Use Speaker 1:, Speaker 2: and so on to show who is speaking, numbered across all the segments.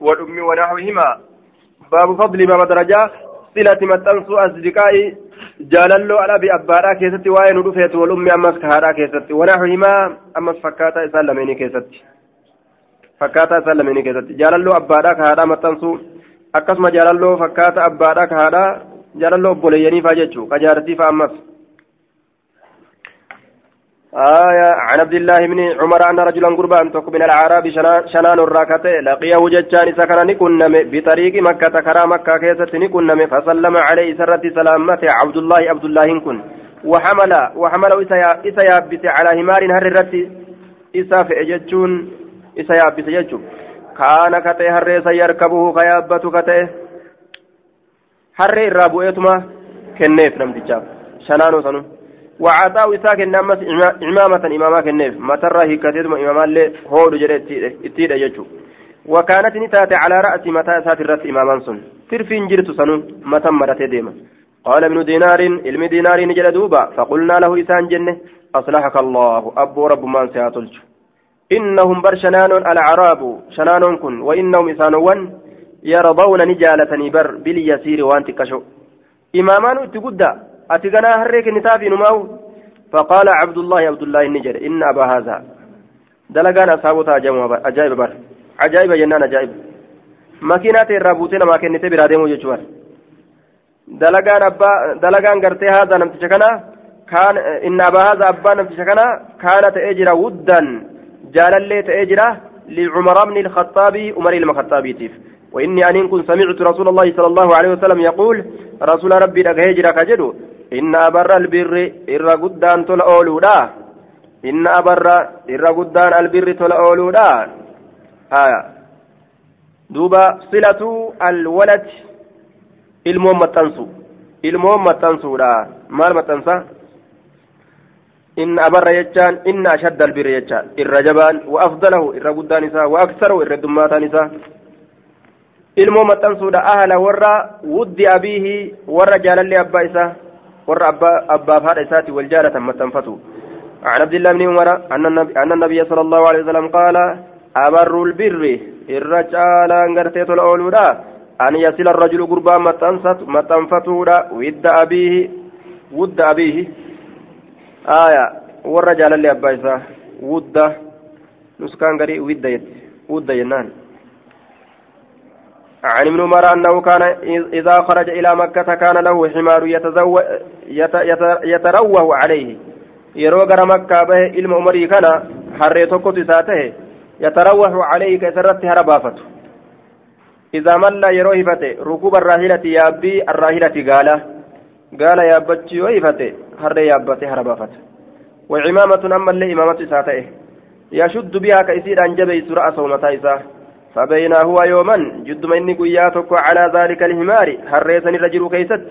Speaker 1: والأم ونحوهما. باب فضل باب درجة صلة متنسو أصدقاء جاللو على أبي أبارا كيستي وين رفيت والأم أمس كهارا كيستي. ونحوهما أمس فكاتا إسان لميني كيستي. فكاتا إسان لميني كيستي. جاللو أبارا كهارا متنسو أكسما جاللو فكاتا أبارا كهارا. جاللو بوليني فاجتشو. كجارتي فأمس. آية عن عبد الله بن عمر أن رجلا قربان تك من العرب شنان الراكته لقيه ججان سكن نكنم بطريق مكة كرا مكة كيست نكنم فسلم عليه سرة سلامته عبد الله عبد الله كن وحمل وحمل إسا يابس على همار هررت إسا في أججون إسا يابس يجون كان كته هرس يركبه خيابة كته. هر الرابوئتما كنيف نمتجاب شنانو سنو؟ وعطاء إساك النمس إمامة إماما كنيف مترى هيكتدم إماما اللي هود جريت إتيدا يجو وكانت نتات على رأس متى سات الرس إماما سن. ترفين جرت سنو متى مرت ديما. قال ابن دينار علم دينار نجل دوبا. فقلنا له إسان جنة أصلحك الله. أبو رب من سياتلج إنهم بر شنان الأعراب شنان كن. وإنهم إسانون يرضون نجالة بر باليسير وانت كشو إمامان تقدّا أتقنا هريك نتافي نماو فقال عبد الله عبد الله النجر إن أبا هذا دلقان أصحابه أجائب بر عجائب جنان أجائب ماكينات الرابوتين ما كنت براديمو جوار دلقان أبا دلقان قرتي هذا نمتشكنا كان إن أبا هذا أبا نمتشكنا كانت أجرا ودا جالا تأجرا لعمر بن الخطاب عمر المخطابي تيف وإني أن كنت سمعت رسول الله صلى الله عليه وسلم يقول رسول ربي لك هجرا كجدو إن أبر البر إرى قدان تل أولودا إن أبر إرى قدان البر تل أولودا آية دوبا صلة الولد المهم متنسو المهم متنسو لا مال متنسى إن أبر يجان إن أشد البر يجان الرجبان وأفضله إرى قدان نساء وأكثره إرى دمات نساء ilmoo maxxansuudha. Ahla warra wuddi abiihi warra jaalallee abbaa isaa. Warra abbaaf haadha isaati wal jaalatan maxxanfatu عن عبد الله بن عمر أن النبي صلى الله عليه وسلم قال أبر البر الرجال أنقرتيت الأولودا أن يصل الرجل قربا متنفتودا ود أبيه ود أبيه. آية والرجال اللي أبايسا ود نسكان قري ود يد ود ينان. عن ابن عمر أنه كان إذا خرج إلى مكة كان له حمار يتروه عليه makkaa bahe ilma umarii kana harree tokkotu isaa tahe yatarawwaxu calayhi ka isarratti hara baafatu idaa malla yeroo hifate rukuba arraahilati yaabbii arraahilati gaala gaala yaabbachi yoo hifate harree yaabbate hara baafata wacimaamatun ammallee imaamatu isaa ta'e yashuddu bihaa ka isiidhaan jabeysu ra'asahu mataa isaa فبين هو يوما جد من قياتك على ذلك الحمار هريسن الرجل كيست.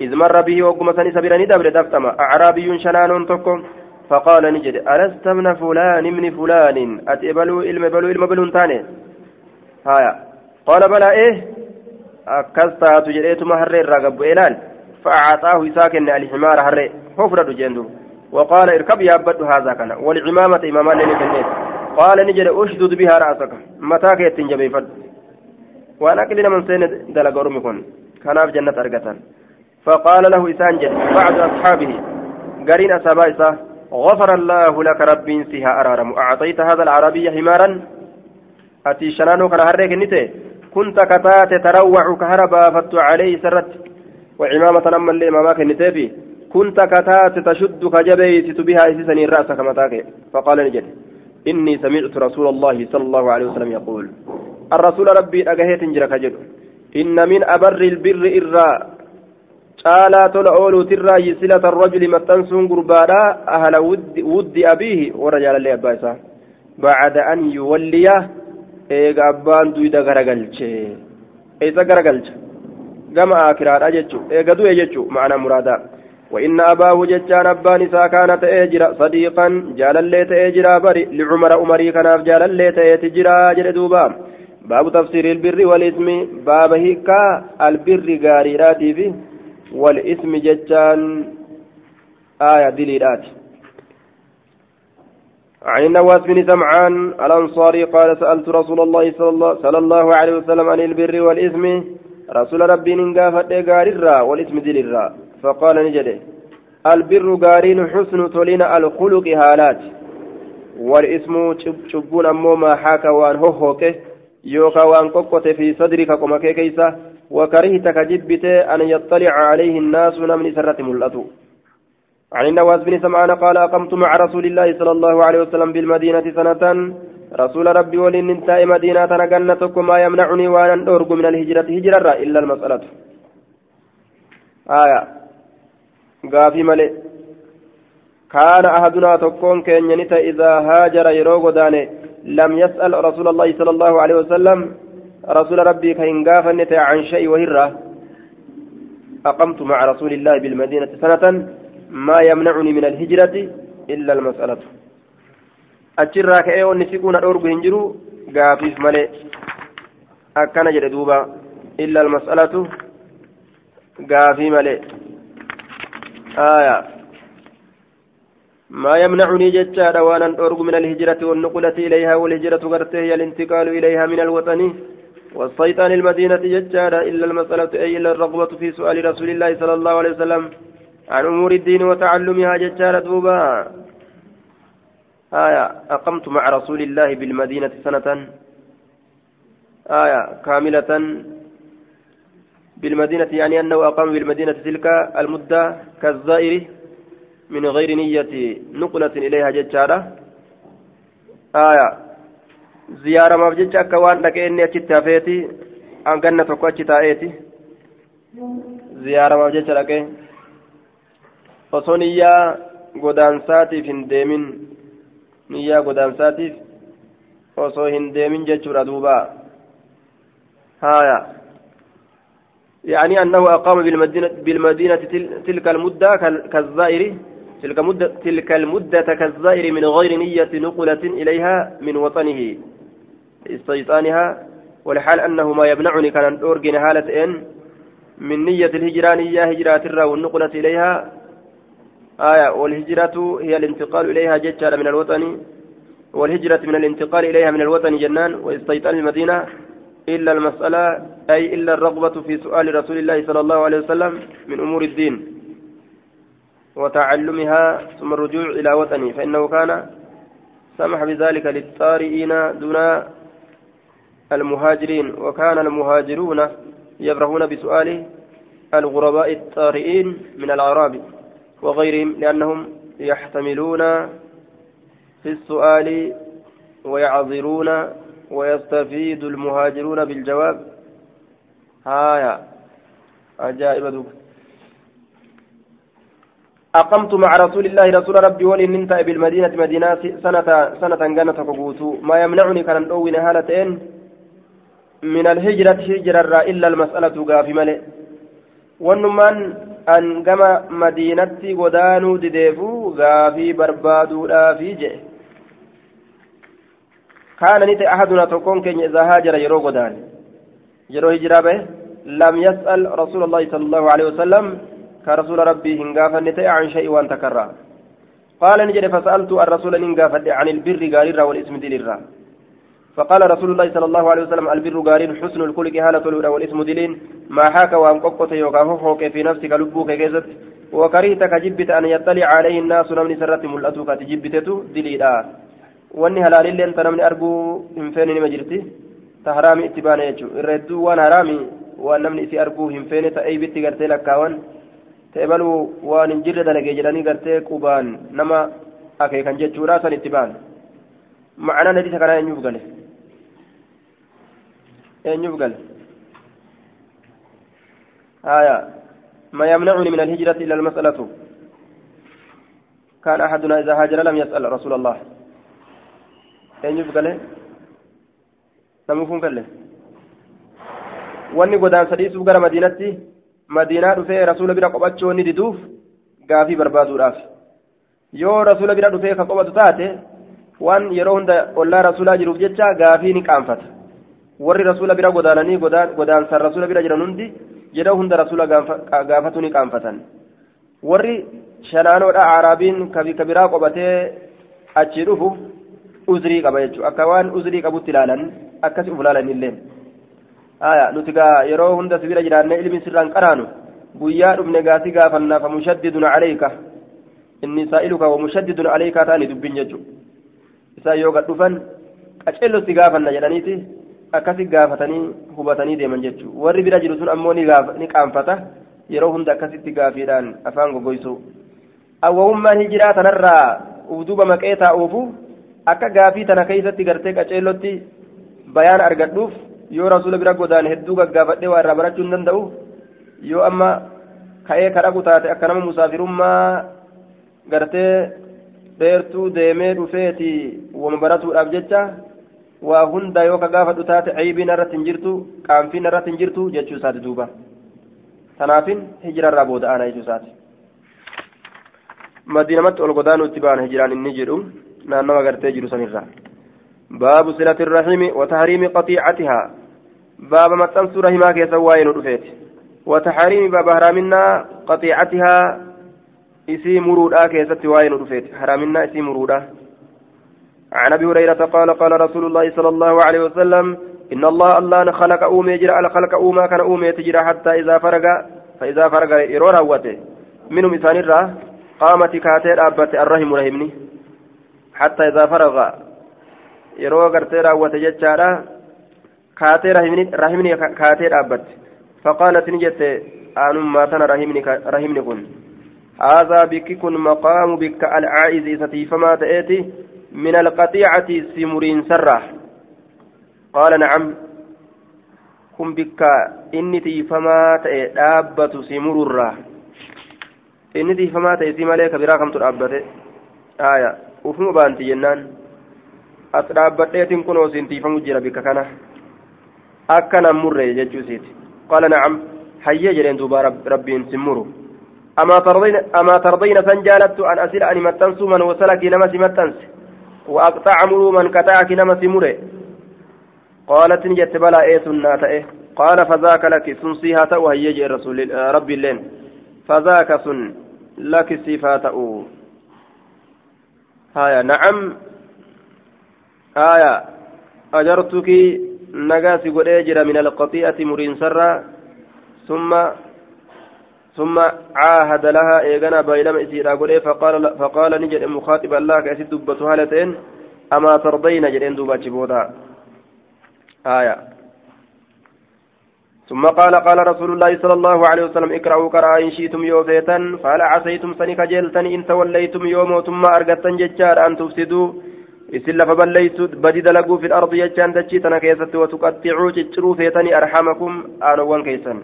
Speaker 1: إذ مر به وقم سني سبرني دبر دفتما أعرابي شنان تكم فقال نجد ألست من فلان من فلان؟ أتقبلوا إلم بلو إلم بلون تاني. هايا. قال بلى إيه؟ أكستا تجريت مهر الرقب إلال فأعطاه ساكن الحمار هري. حفرة جندو. وقال اركب يا عبد هذا كان. والعمامة إمامان لني قال نجد أشدد بها رأسك. متى كيت جبيفد وأنا كلنا من سين دلق أرمكن كان في جنة أرقتان. فقال له إسان جد بعد أصحابه. قرين أسابا غفر الله لك رب فيها أرارم. أعطيت هذا العربي حمارا؟ أتي شنانو كان هريك نتي؟ كنت كتات تروع كهربا فت عليه سرت. وعمامة أما اللي إمامك النتابي كنت كتات تشد كجبيت بها إسسني رأسك متاك فقال نجد. إني سمعت رسول الله صلى الله عليه وسلم يقول الرسول ربي أجهيت جرك جد إن من أبر البر إرّا caalaa tola ooluutirraa silata rajuli maxxansuun gurbaadha ahla wuddi abiihi warra jaalallee abbaa isaa bacda an yuwalliya eega abbaan duyda garagalche isa garagalcha gama aakiraadha jechu eega du'e jechu ma'ana muraadaa وإن أباه جتان أبان إسا كان تأجر صديقا جال اللي تأجر بري لعمر أمري كان جال اللي تأجر جلدوبا باب تفسير البر والإثم باب هيكا البر غاريراتي فيه والإثم جتان آية دليلات عن النواس بن سمعان الأنصاري قال سألت رسول الله صلى الله, عليه وسلم عن البر والإثم. رسول ربي ننقافت قاررا والإثم دلرا فقال نجده البر قارين حسن تولين الخلق هالات. والإثم شبون أمو ما حاك وان هوهوكه يوكا وان في صدرك قمك كيسا وكرهت كجبت أن يطلع عليه الناس نمن سرة ملأته عن النواس بن سمعان قال أقمت مع رسول الله صلى الله عليه وسلم بالمدينة سنة. رسول ربي ولن انتهى مدينة نجنتك ما يمنعني وأن أرق من الهجرة هجرة إلا المسألة. آية. قافي ملئ كان أحدنا تكون كين ينتا إذا هاجر يروغ داني لم يسأل رسول الله صلى الله عليه وسلم رسول ربي كين قافا عن شيء وهرة أقمت مع رسول الله بالمدينة سنة ما يمنعني من الهجرة إلا المسألة أجرا كأي ونسيكون أورغ هنجرو قافيف ملئ أكنا جردوبا إلا المسألة قافي ملئ آية. ما يمنعني جتشا وأنا أرغ من الهجرة والنقلة إليها والهجرة غرته هي الانتقال إليها من الوطن والصيطان المدينة جتشا إلا المسألة أي إلا الرغبة في سؤال رسول الله صلى الله عليه وسلم عن أمور الدين وتعلمها جتشا دوبا. آية. أقمت مع رسول الله بالمدينة سنة. آية. كاملة. بالمدينة يعني أنه أقام بالمدينة تلك المدة كالزائر من غير نية نقلة إليها ججارة آية زيارة ما بجج أكوان لك إني أجت تافيتي أن جنة أكواتش تايتي زيارة ما بجج لك. niyyaa godaansaatiif hin deemin niyyaa godaansaatiif osoo hin deemin jechuudha duuba يعني أنه أقام بالمدينة, بالمدينة تلك المدة كالزائر تلك مدة تلك المدة كالزائر من غير نية نقلة إليها من وطنه استيطانها ولحال أنه ما يمنعني كان أورجن هالة إن من نية الهجران هي هجرات الرا والنقلة إليها. آية والهجرة هي الانتقال إليها جتشار من الوطن والهجرة من الانتقال إليها من الوطن جنان واستيطان المدينة. إلا المسألة أي إلا الرغبة في سؤال رسول الله صلى الله عليه وسلم من أمور الدين وتعلمها ثم الرجوع إلى وطنه. فإنه كان سمح بذلك للطارئين دون المهاجرين وكان المهاجرون يفرحون بسؤال الغرباء الطارئين من الأعراب وغيرهم لأنهم يحتملون في السؤال ويعذرون ويستفيد المهاجرون بالجواب. هايا. عجائب دوك أقمت مع رسول الله رسول ربي ولي ننتهي بالمدينة مدينة سنة سنة جنة قبوتو ما يمنعني كان أوين هالتين من الهجرة هجرة إلا المسألة قافي ملئ ونمان أن كما مدينة ودانو كان نتي أحدنا تكون كن إذا هاجر يرو ودان يرو هجرة به. لم يسأل رسول الله صلى الله عليه وسلم. كرسول ربي هنغافا نتي عن شيء وان تكرر. قال نجد فسألت الرسول هنغافا عن البر قاريرا والإسم دليرا فقال رسول الله صلى الله عليه وسلم البر قارين حسن الخلق هالة الهدى والإسم دلين ما حاك وان قبقت يوكافوك في نفسك لبوك كيزت. وكرهتك جبت أن يطلع عليه الناس نمني سرت ملأتك تجبتته دليلا wanni halaalilleen ta namni arguu hin feene nima jirti ta haraami itti baana jechuudha irra hedduu waan haraami waan namni isi arguu hin feene ta eebitti gartee lakkaawan ta'e baluu waan hin jirre dalagee jedhanii gartee qubaan nama akeekan jechuudha san itti baan ma'anaan hadiisa kanaa eenyuuf gale eenyuuf gale آية ما يمنعني من الهجرة إلا المسألة كان أحدنا إذا هاجر لم يسأل رسول الله eenyuuf galee namuuf hin galle wanni godaansa dhiisuuf gara madiinatti madiinaa dhufee rasuula bira qophachuu inni diduuf gaafii barbaaduudhaaf yoo rasuula bira dhufee ka qophatu taate waan yeroo hunda ollaa rasuulaa jiruuf jecha gaafii ni qaanfata warri rasuula bira godaananii godaansaan rasuula bira jiran hundi yeroo hunda rasuula gaafatu ni qaanfatan warri shanaanoodha aaraabiin kabiraa qophatee achii dhufu uzrii qaba jechuudha akka waan uzrii qabutti ilaalan akkasi uf ilaalan illee nuti gaa yeroo hunda sibira jiraannee ilmi sirraan qaraanu guyyaa dhufne gaasi gaafannaa famushaddidun caleeyka inni saa'iluka wamushaddidun caleeyka ta'anii dubbiin jechuudha isaan yoo gad dhufan qaceellotti gaafanna jedhaniiti akkasi gaafatanii hubatanii deeman jechuudha warri bira jiru sun ammoo ni qaanfata yeroo hunda akkasitti gaafiidhaan afaan gogoysuu awwahummaan hijiraa tanarraa uduuba maqee taa'uufu akka gaafii tana keessatti gartee qaceellotti bayaan argadhuuf yoo rasuula bira godaan hedduu gaggaafadhee waa irraa barachuu hin danda'u yoo amma ka'ee kadhaku taate akka nama musaafirummaa gartee dheertuu deemee dhufeeti wama baratuudhaaf jecha waa hunda yoo ka gaafadhu taate caybiin irratti hin jirtu qaanfiin irratti hin jirtu jechuu isaati duuba. Tanaafin hijirarraa booda'aana jechuu isaati. Madiinamatti ol godaanuu itti ba'an hijiraan inni jedhu naannawa gartee jiru sanirraa baabu silati irrahimi watahriimi qatiicatihaa baaba maxxansuu rahimaa keessa waa'ee nu dhufeeti وتحريم باب هرامنا قطيعتها. إسي مرودا كيست واين رفيت هرامنا إسي مرودا عن أبي هريرة قال قال رسول الله صلى الله عليه وسلم إن الله الله خلق أومي جرى خلق أوما كان أومي تجرى حتى إذا فرق فإذا فرق إرور هوته. منهم الراه قامت كاتير أبت الرحم رحمني. حتى إذا فرغ yeroo gartee raawwate jechaadha kaatee rahimni kaatee dhaabbatte فقالت نجت أنما تنا رحمني رحمني كن هذا بك كن مقام بك العائز ستي فما تأتي من القطيعة سمرين سرة قال نعم كن بك إني تي فما تأبت سمر الرّ inni tiifamaa ta'e si malee kabiraa kamtu dhaabbate aya ufuma baanti jennaan as dhaabbadheetin kunoo siin tiifamu jira bikka kana akka nan murre jechuu isiiti qaala nacam hayyee jedheen duuba rabbiin sin muru أما ترضين سنجالت أن أسل أن متنسو من وصلك نمس متنس وأقطع مرو من كتاك نمس مره قالت نجت بلا إيه سنة إيه قال فذاك لك سنسيها وهي رسول ربي اللين فذاك سن لك صفاته هايا نعم. آية أجرتك نقاسي قد أجر من القطيئة مرين سرا. ثم ثم عاهد لها إيغانا بينما إسيرا قد فقال, فقال نجد مخاطب الله كأسد دبتها لتين أما ترضين جدين دوباتي بودا آية ثم قال قال رسول الله صلى الله عليه وسلم اقرأوا قرأ إن شئتم يوفيتا فهل عسيتم سنك جلتن إن توليتم يوم ثم أرقتن ججار أن تفسدوا. إسل فبليتوا بدي دلقوا في الأرض ججان دجيتنا كيست وتقطعوا ججروا فيتني أرحمكم آنوان كيسن.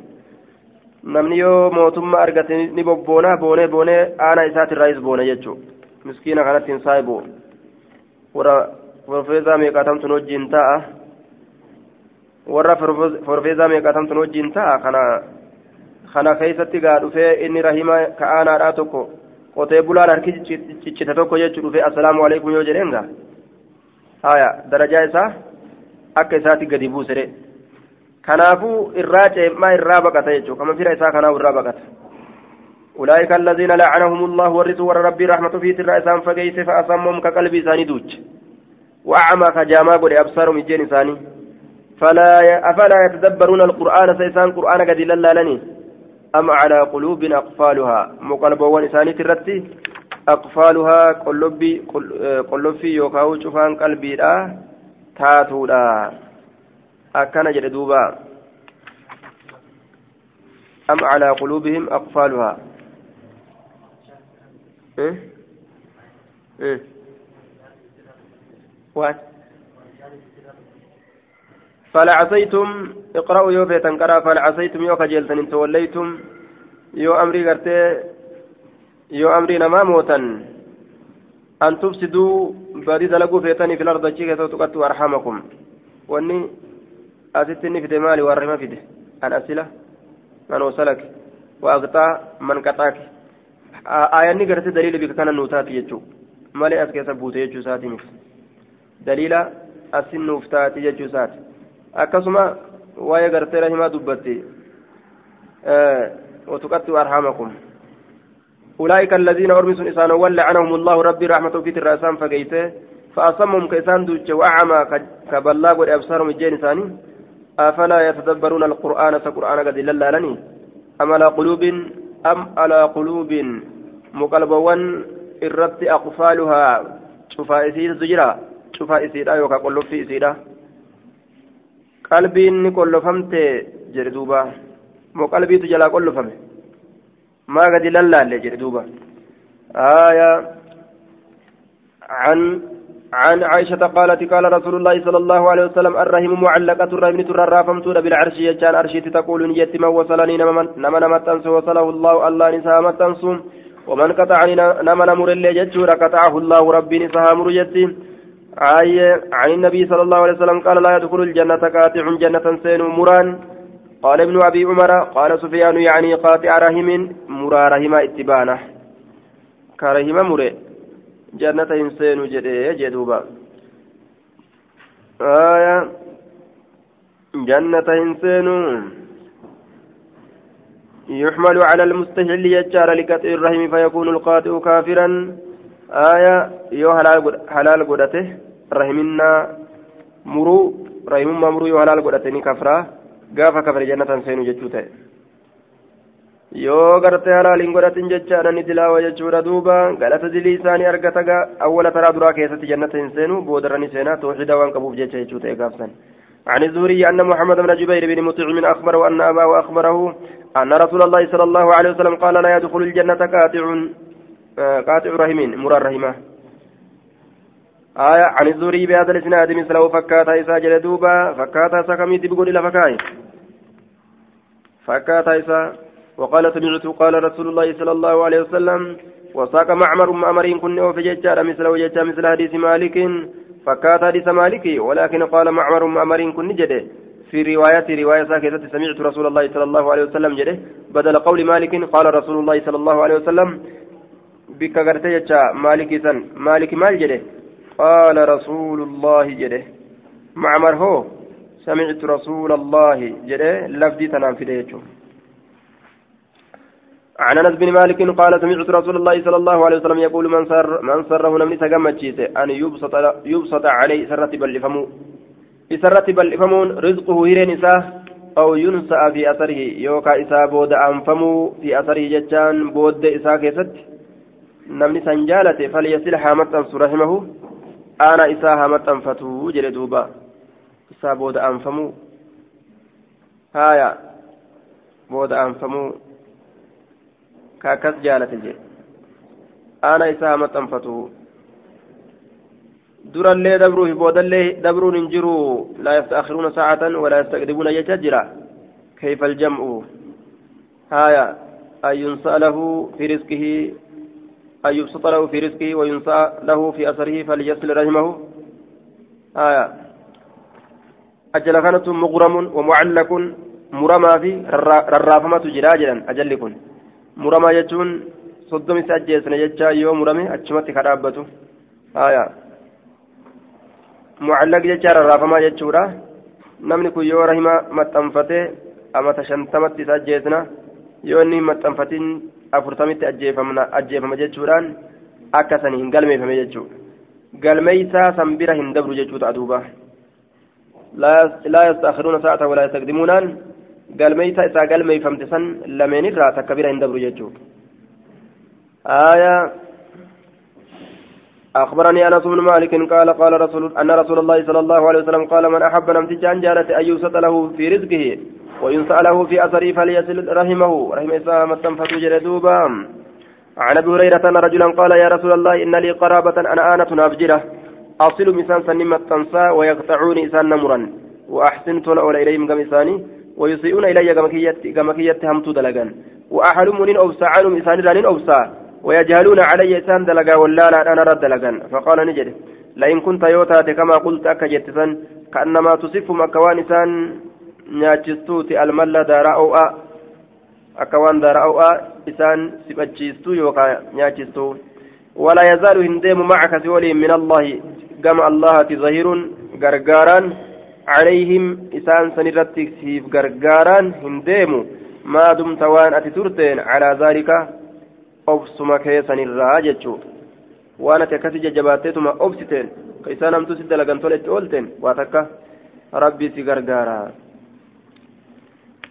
Speaker 1: namni yoo mootummaa argate ni bobboona boonee boonee aana isaati irraayis boona jechuudha miskiina kanatti hin saayibu warra profeesaa meeqaatamtun wajjiin ta'a warra forfeezaa meeqatamtun wajjiin ta'a kana kana keessatti gaa dhufee inni rahima ka'aanaadhaa tokko qotee bulaan harki ciccite tokko jechuu dhufee assalaamu alaikum yoo jedheen gaa haya darajaa isaa akka isaatti gadi buusere kanaafuu irraa ceemaa irraa baqata jechuudha kama fira isaa kanaaf irraa baqata أولئك الذين لعنهم الله ورثوا ور ربي رحمة في ترى إسان فقيس فأصمهم كقلب إساني دوج وأعمى كجاما قد أبصارهم إجين إساني فلا أفلا يتدبرون القرآن سيسان قرآن قد لني أم على قلوب أقفالها؟ مقلبوان إساني ترتي؟ أقفالها قلبي قلبي يوكاو شوفان قلبي لا تاتو لا أكن جدوبا أم على قلوبهم أقفالها؟ إيه؟ إيه؟ وات فلعسيتم اقرأوا يو فيتن قرأ فلعسيتم يو خجلتن إن توليتم يو أمري قرتي يو أمري نما موتا أن تفسدوا بدي دلقوا فيتني في الأرض شيء تقطوا أرحامكم. واني أتتني في دمالي وارما في ده. أن أسئلة من وصلك. وأقطع من قطعك. آياني قرتي دليل بك كان نوتاتي يجو. مالي أسكي سبوتي يجو ساتي دليل أسن نوفتاتي يجو ساتي. Akkasuma waa'ee gartee rahimaa dubbatti وتقطع أرحامكم أولئك الذين أرمسوا إسان ولعنهم الله ربي رحمة في الرأسان فقيته فأصمهم كيسان دوجة وأعمى كبلاغ أبصارهم الجين ثاني أفلا يتدبرون القرآن سقرآن قد لني أم على قلوب أم على قلوب مقلبوان irratti aqfaaluhaa cufaa isiitu jira? Cufaa isiidha yookaan qolloftii isiidha qalbiin ni qollofamte jedhe duuba. Moo qalbiitu jalaa qollofame maa gadi lallaalle jedhe duuba. آية عن عن عائشة قالت قال رسول الله صلى الله عليه وسلم الرحم معلقة الرحم ترى رافمتون بالعرش يجان أرشيت تقول نجت من وصلني نما نما تنسو وصله الله الله نساء تنسو ومن قطعني نما نمر اللي جتشورا قطعه الله ربي نساء مرجتي آية عن النبي صلى الله عليه وسلم قال لا يدخل الجنة قاطع جنة سين مران. قال ابن أبي عمر قال سفيان يعني قاطع رحم مرا رحم اتبانه. كرهما مري جنة إنسان جدي جدوبا. آية جنة إنسان يحمل على المستهل يجار لقطع الرحم فيكون القاطع كافرا. آية يو حلال قدته. رحمنا مرو رحم مرو يو حلال قدته كفرا قافا كفر جنة إنسان جدوته yoo gartee halaaliin godhatin jechaadha ni dilaawa jechuudha duuba galata dilii isaanii argata awwala taraa duraa keessatti jannata hin seenu boodarra ni seenaa tooxida waan qabuuf jecha jechuu ta'e gaafsan عن الزهري أن محمد بن جبير بن مطعم أخبره أن أباه أخبره أن رسول الله صلى الله عليه وسلم قال لا يدخل الجنة قاطع قاطع رحم مرى الرحمة آية عن الزهري بهذا الإسناد مثله فكاتا إسا جل دوبا فكاتا سكميت بقول إلى فكاي. فكاتا إسا وقال سمعت قال رسول الله صلى الله عليه وسلم وساق معمر أمرين كن وفي ججار مثل وججار مثل حديث مالك. فكات حديث مالك ولكن قال معمر أمرين كن جده. في رواية رواية ساكتة سمعت رسول الله صلى الله عليه وسلم جده. بدل قول مالك قال رسول الله صلى الله عليه وسلم بك قرتي مالك سن مالك مال جده. قال رسول الله جده. معمر هو. سمعت رسول الله جده لفظي تنام في ديته عن أنس بن مالك قال سمعت رسول الله صلى الله عليه وسلم يقول من سر من سره نمني تجمعتشيته أن يبسط يبسط عليه سرة بلفمو سرة بلفمون رزقه هيرين إساه أو ينسى في أثره. يوكا إسا بود أنفمو في أثره جتان بود إسا كيست. نمني سنجالته فليصل حامت رحمه أنا إسا حامت أنفتو جلدوبا إسا بود أنفمو هايا بود أنفمو كاكس جالت جي أنا إساء متنفته درا اللي دبروه بودا اللي دبرون انجروا لا يستأخرون ساعة ولا يستقدمون يتجرا كيف الجمع هايا أن ينسى له في رزقه أن يبسط له في رزقه وينسى له في أثره فليصل رحمه هايا أجل كانت مغرم ومعلق مرمى في ررافمة جراجلا أجل كن muramaa jechuun soddomi isa ajjeesne jecha yoo murame achumatti ka dhaabbatu haya mucallaq jecha rarraafamaa jechuudha namni kun yoo rahima maxxanfatee amata shantamatti isa afurtamitti ajjeefama jechuudhaan akka sani hin galmeeffame jechuudha galmeeysaa san bira hin dabru jechuu ta'a duuba laa yastaakiruuna sa'ata walaa yastaqdimuunaan galmeeysa isaa galmeeyfamte san lameenirraa takka bira hin dabru jechuudha آية أخبرني أنس بن مالك قال قال رسول أن رسول الله صلى الله عليه وسلم قال من أحب نمتجان جالة أن يوسط له في رزقه وينسأ له في أثره فليصل رحمه. رحم إسلام التنفة جلدوبا عن أبي هريرة أن رجلا قال يا رسول الله إن لي قرابة أنا آنة أفجرة أصل مسان سنمة تنسى ويقطعوني إسان نمرا. وأحسن تولى إليهم كم إساني. ويسيئون إلي كما كيت همتو دلقا. وأحلم من أبسى عنهم إسان أبسى ويجهلون علي إسان دلقا ولا لا أنا رد دلقا. فقال نجد. لئن كنت يوتات كما قلت أكجتسا كأنما تصف مكوان إسان. Nyaachistuuti almalla daara o'aa akka waan daara o'aa isaan sifachiistuu yookaan nyaachistuu. ولا يزال هندم معك سولي من الله كما الله ظهير غرغارا عليهم إسان سنرت سيف غرغاران هنديمو ما دمت وان أتترتين على ذلك أبسم كيسن الراجج وأنا تكسي جباتتما أبستين كيسان أمتو سيدة لغن تولت أولتن واتكا ربي سيغرغارا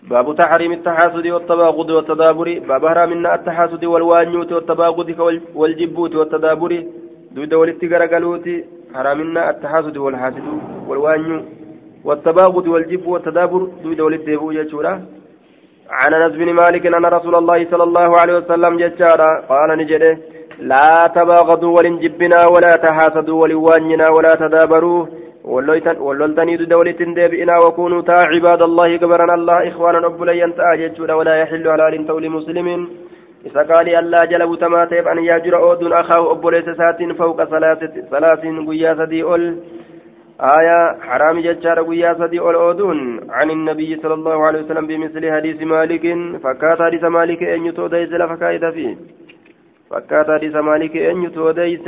Speaker 1: باب تحريم التحاسد والتباغض والتدابر باب حرامنا التحاسد والوانيوت والتباغض والجبوت والتدابر دويد ولتغرغلوت حرامنا التحاسد والحاسد والوانيو والتباغض والجب والتدابر دويد ولتيبو يجورا عن أنس بن مالك أن رسول الله صلى الله عليه وسلم ججارا قال نجده لا تباغضوا ولنجبنا ولا تحاسدوا ولوانينا ولا تدابروا. ولولتني دولة ديبئنا وكونوا تا عباد الله قبرنا الله إخوانا أبليا تاججون ولا يحل على لنتول مسلم إذا قال الله جل تماتيب أن يجر أود أخاه أبليس سات فوق ثلاث قيا سدي أول آية حرام ججار قيا سدي أول أودون عن النبي صلى الله عليه وسلم بمثل حديث مالك. فكات حديث مالك أن يتوديس لفكايد فيه. فكات حديث مالك أن يتوديس.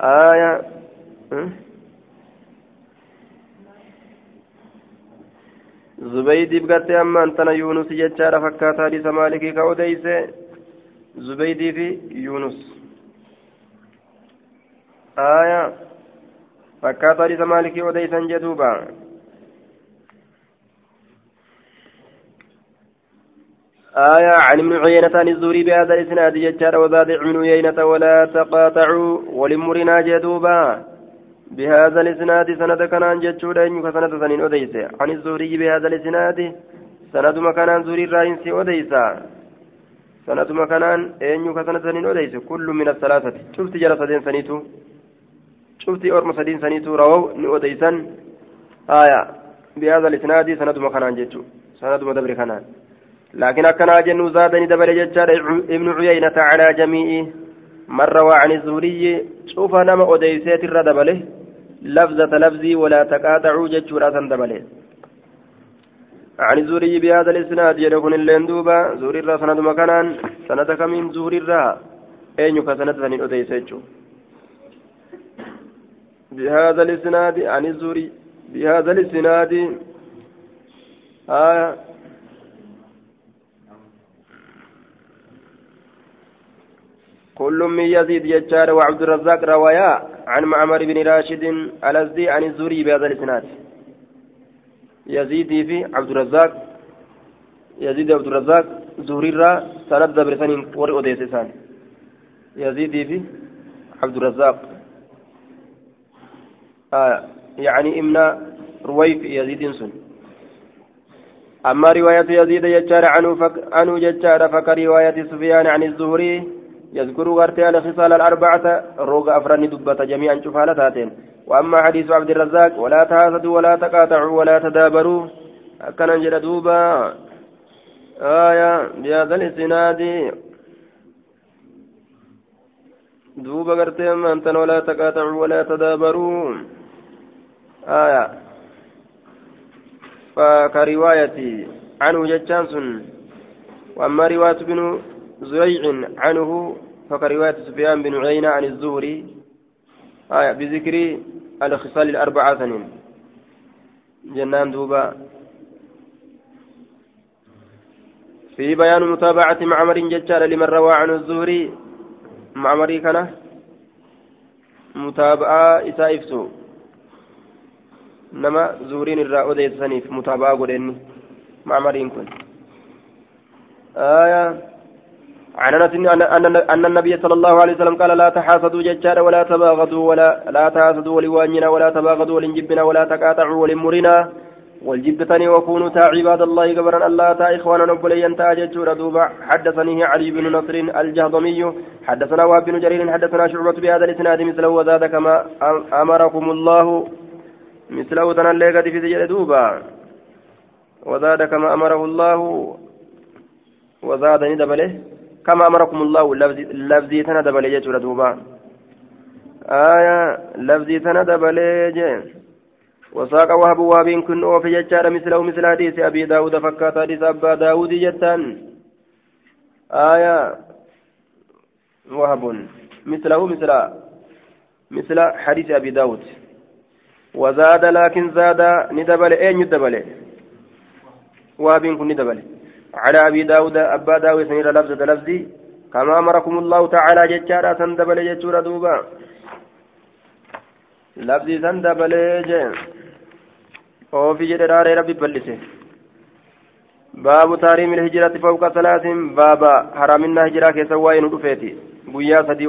Speaker 1: آية zubeydiif gartee ammaan tana yuunus jechaadha fakkaata hadiisa maalikii ka odeyse zubeydii fi yuunus aya fakkaata hadiisa maalikii odeysan jedhuuba آية عن ابن عيينة عن الزهري بهذا الإسناد ججار وزاد ابن عيينة ولا تقاطعوا ولمرنا جدوبا بهذا الإسناد سند كان جتشود أن سند سنين أديس عن الزهري بهذا الإسناد سند مكان زهري الرئيس أديس سند مكان أن سند سنين أديس كل من الثلاثة. شفت جرى سدين سنيتو؟ شفت أرم سدين سنيتو؟ رووا أديسا آية. بهذا الإسناد سند مكان جتشو. سند مدبر كنان. لكن أكنا جنو زادني دبر جتشار ابن عيينة على جميع من روى عن الزهري. شوف نما أديسات الردبله لفظة لفظي ولا تقاطعوا جتشورا سندبله عن الزوري بهذا الإسناد يدخل اللين دوبا زوري الرا سند مكانان سند كمين زوري الرا. أين كسند سنين أديسيتشو بهذا الإسناد عن الزوري بهذا الإسناد آية كل من يزيد يجار وعبد الرزاق روايا. عن معمر بن راشد الأزدي عن الزوري بهذا الإسناد. يزيد في عبد الرزاق يزيد عبد الرزاق زهري را سند دبرسان ور أوديسسان يزيد في عبد الرزاق. آه يعني إمنا رويف يزيد سن. أما رواية يزيد يجار عنه فك عنه ججار فكرواية سفيان عن الزهري يذكر غرتي على خصال الأربعة روغ أفراني دبة جميعا شفالتاتين وأما حديث عبد الرزاق ولا تحاسدوا ولا تقاطعوا ولا تدابروا. كان جل دوبا. آية بهذا الإسناد. دوبا غرتي أنت ولا تقاطعوا ولا تدابروا. آية. فكروايتي عنه جتشانسون وأما رواية بن زريع عنه فكرواية سفيان بن عيينة عن الزهري آية بذكر الخصال الأربعة سنين جنان دوبا. في بيان متابعة معمر ججال لمن روى عن الزهري. معمري كان متابعة إساء إفسو. نما زهرين الرأودة يتسنيف متابعة قدني معمرين كن. آية عن أنس ان النبي صلى الله عليه وسلم قال لا تحاسدوا ججارا ولا تباغضوا ولا لا تحاسدوا ولوانينا ولا تباغضوا ولنجبنا ولا تقاطعوا ولمرنا. والجبتني وكونوا تا عباد الله قبرا. الله تا إخوانا نبليا تا ججور. دوبا حدثني علي بن نصر الجهضمي. حدثنا وهب بن جرير. حدثنا شعبة بهذا الإسناد مثله. وزاد كما أمركم الله. مثله تنالي قد في دوبا. وزاد كما أمره الله. وزاد ندبله كما أمركم الله لفظي تنا دبلي جيتورا دوبا آية لفظي تنا دبلي وساق وهب وهب كن وفي جتار مثله مثل حديث أبي داود فكات حديث أبا داود جتان. آية وهب مثله مثل مثل حديث أبي داود. وزاد لكن زاد ندبل أين ندبل وهب كن ندبل على أبي داود أبا داود سنير لفظة لفظي. كما أمركم الله تعالى جتشارا تندبل جتشورا دوبا. لفظي سند بليج وفي جد راري ربي بلسه باب تحريم الهجرة فوق ثلاث باب حرامنا هجرة كسوائن رفيتي بويا سدي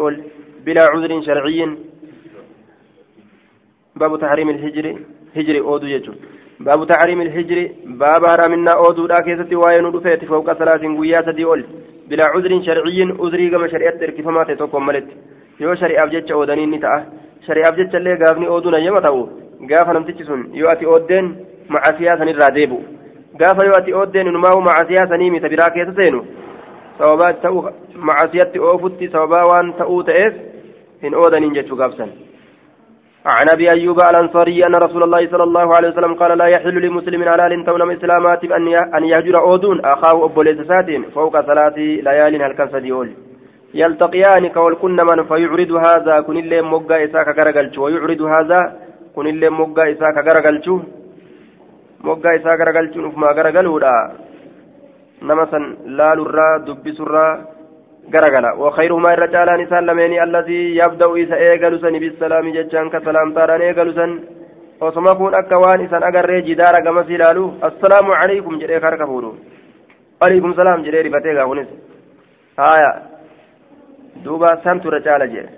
Speaker 1: بلا عذر شرعي. باب تحريم الهجر هجر أودو يجو باب تحريم الهجر باب حرامنا أودو لا كيستي وين رفيت فوق ثلاث ويا سدي أول بلا عذر شرعي عذري كما شريعة تركفما تتوكم ملت ta'a shari'aaf jecha illee gaafni ooduun ayyama ta'u gaafa namtichi sun yoo ati ooddeen macasiyaa sanirraa deebu gaafa yoo ati ooddeen inumaa macasiyaa sanii mita biraa keessa seenu sababaa ta'u macasiyatti oofutti sababaa waan ta'uu ta'eef hin oodaniin jechuu gaafsan عن أبي أيوب الأنصاري أن رسول الله صلى الله عليه وسلم قال لا يحل لمسلم على تونم اسلامات أن يهجر أودون أخاه أبو سات فوق ثلاث ليال هل كان يلتقيان كول كن من فيعرض هذا كن اللي مغا إساك غرغلچو ويعرض هذا كن اللي مغا إساك غرغلچو مغا إساك غرغلچو نفما غرغلودا. نمسن لالورا دبسورا. غرغلا وخيرهما الرجال نسان لمن الذي يبدا إذا إيغلسن بالسلام ججان كسلام تاران إيغلسن akka waan isan agarree jidaara gamas ilaalu assalaamu calaykum jedhee harka fuudhu alaykum salaam jedhee rifatee gaa kunis haya duuba samtu irra caala jedhe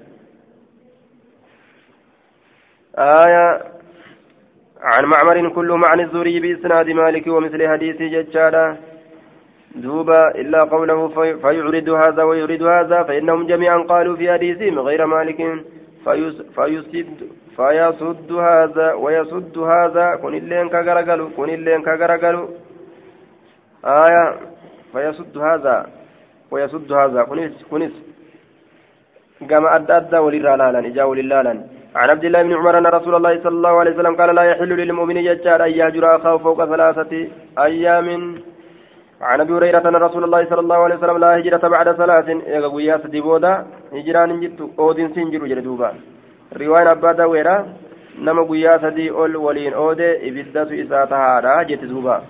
Speaker 1: haya عن معمر كلهم عن الزوري بإسناد مالك ومثل حديث ججالا دوبا إلا قوله في فيعرض هذا ويريد هذا فإنهم جميعا قالوا في حديثهم غير مالك فيسد فيصد هذا ويصد هذا. كن اللين كغرغلو كن اللين كغرغلو. آية فيصد هذا ويصد هذا. كنس كنس كما أدى أدى وللالا إجا وللالا عن عبد الله بن عمر أن رسول الله صلى الله عليه وسلم قال لا يحل للمؤمن يجار أن يهجر أخاه فوق ثلاثة أيام عن أبي هريرة أن رسول الله صلى الله عليه وسلم لا هجرة بعد ثلاث ايغا غويا سدي بودا هجران جت أودين سنجرو جلدوبا رواية أبا داويرا نما غويا سدي أول ولين أودي. ابدت اساتها جت دوبا.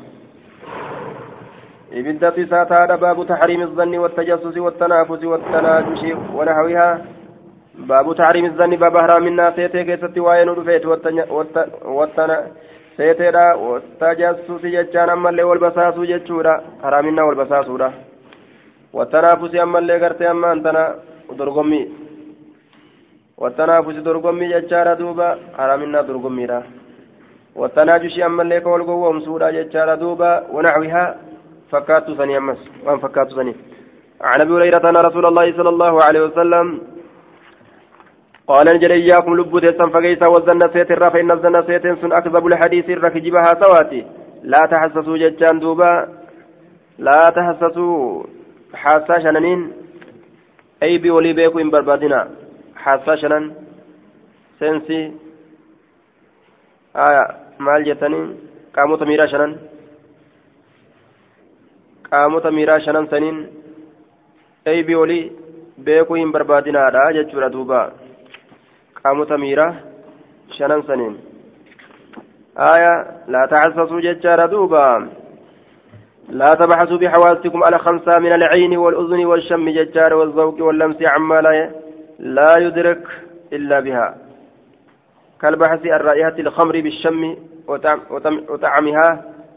Speaker 1: ابدت اساتها باب تحريم الظن والتجسس والتنافس والتناجش ونحوها. باب تحريم الظن باب حرام الناس. يتكيست وين رفيت والتنا seeteedha tajassusi jechaan ammallee wal basaasuu jechuudha haraaminaa wal basaasuudha wattanaafusi ammallee gartee ammaan tana dorgommii wattanaafusi dorgommii jechaadha duuba haraaminaa dorgommiidha wattanaajushi ammallee ka wal gowwoomsuudha jechaadha duuba wanaxwihaa fakkaattu sanii ammas waan fakkaattu sanii عن ابي هريره ان رسول الله صلى الله عليه وسلم قال نجل إياكم لبو تيسن فقيسا والزن سيتر فإن الزن سيتن سن أكذب الحديث ركجبها سواتي. لا تحسسوا ججان دوبا. لا تحسسوا. حاسا شننين. أي بولي بيكو إن بربادنا. حاسا شنن. سنسي. آية. maal jettanii qaamota miiraa shanan qaamota miiraa shanan saniin eeybii olii beekuu hin barbaadinaadha jechuudha duuba qaamota miira shanan saniin آية لا تحسسوا ججار دوبا. لا تبحثوا بحواسكم على خمسة من العين والأذن والشم ججار والذوق واللمس عما لا لا يدرك إلا بها. كالبحث عن رائحة الخمر بالشم وطعمها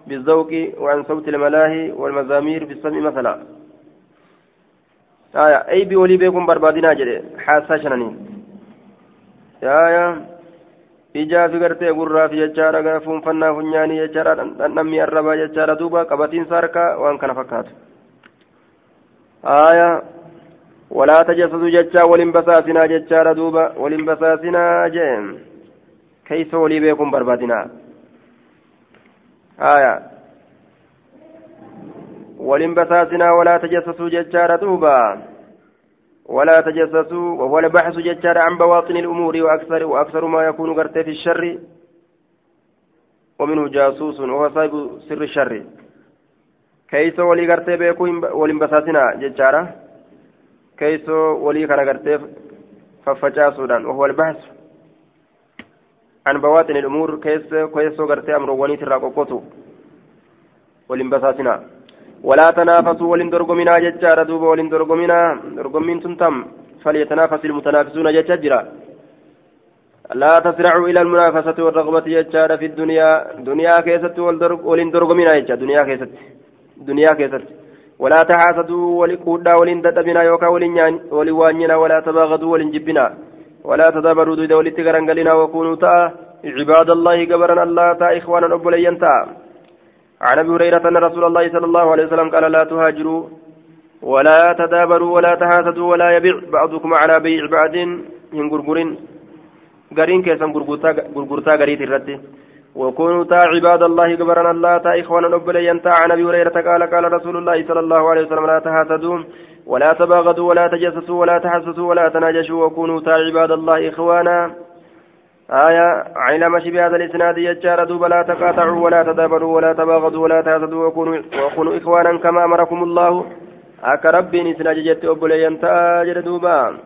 Speaker 1: بالذوق وعن صوت الملاهي والمزامير بالسمع مثلا. آية أي بولي بكم بربادنا جري حاسة شنانين. Yaaya ijaa fi gartee gurraa fi jechaadha gara fuunfannaa funyaanii jechaadha dhandhammi arrabaa jechaadha duuba qabatiinsa harkaa waan kana fakkaatu haaya walaa tajassasu jechaa walin basaasinaa jechaadha duuba walin basaasinaa jee keeysa walii beekuun barbaadinaa haaya walin basaasinaa walaa tajassasuu jechaadha duuba ولا تجسسوا وهو البحث ججار عن بواطن الأمور وأكثر وأكثر ما يكون قرتي في الشر. ومنه جاسوس وهو صاحب سر الشر. كيس ولي قرتي بيكو ولنبساتنا ججارة كيس ولي كان قرتي ففجاسودان وهو البحث. عن بواطن الأمور كيس كيس قرتي أمر ونيت الراقوقوتو ولنبساتنا. ولا تنافسوا ولن درغمنا ججار دوب ولن درغمنا. درغمين تنتم فليتنافس المتنافسون جججرا لا تسرعوا إلى المنافسة والرغبة يجار في الدنيا. دنيا كيست ولين درغمنا يجار دنيا كيست. دنيا كيست. ولا تحاسدوا ولقودا ولين تتبنا يوكا ولين ولوانينا ولا تباغدوا ولين جبنا. ولا تدبروا دودا ولتغرنغلنا وكونوا تا عباد الله قبرنا الله تا إخوانا أبوليا تا. عن أبي هريرة أن رسول الله صلى الله عليه وسلم قال لا تهاجروا ولا تدابروا ولا تحاسدوا ولا يبيع بعضكم على بيع بعد هنغرغرين غرين كيسان غرغرتا غريت الرد. وكونوا تا عباد الله كبرنا الله تا إخوانا نبلي تا عن أبي هريرة قال قال رسول الله صلى الله عليه وسلم لا تحاسدوا ولا تباغضوا ولا تجسسوا ولا تحسسوا ولا تناجشوا. وكونوا تا عباد الله إخوانا. آية علم بهذا الإسناد يجار دوب لا تقاطعوا ولا تدابروا ولا تباغضوا ولا تحسدوا وكونوا, وكونوا إخوانا كما أمركم الله. أك ربي نسنا جت أبلي تا جد دوبا.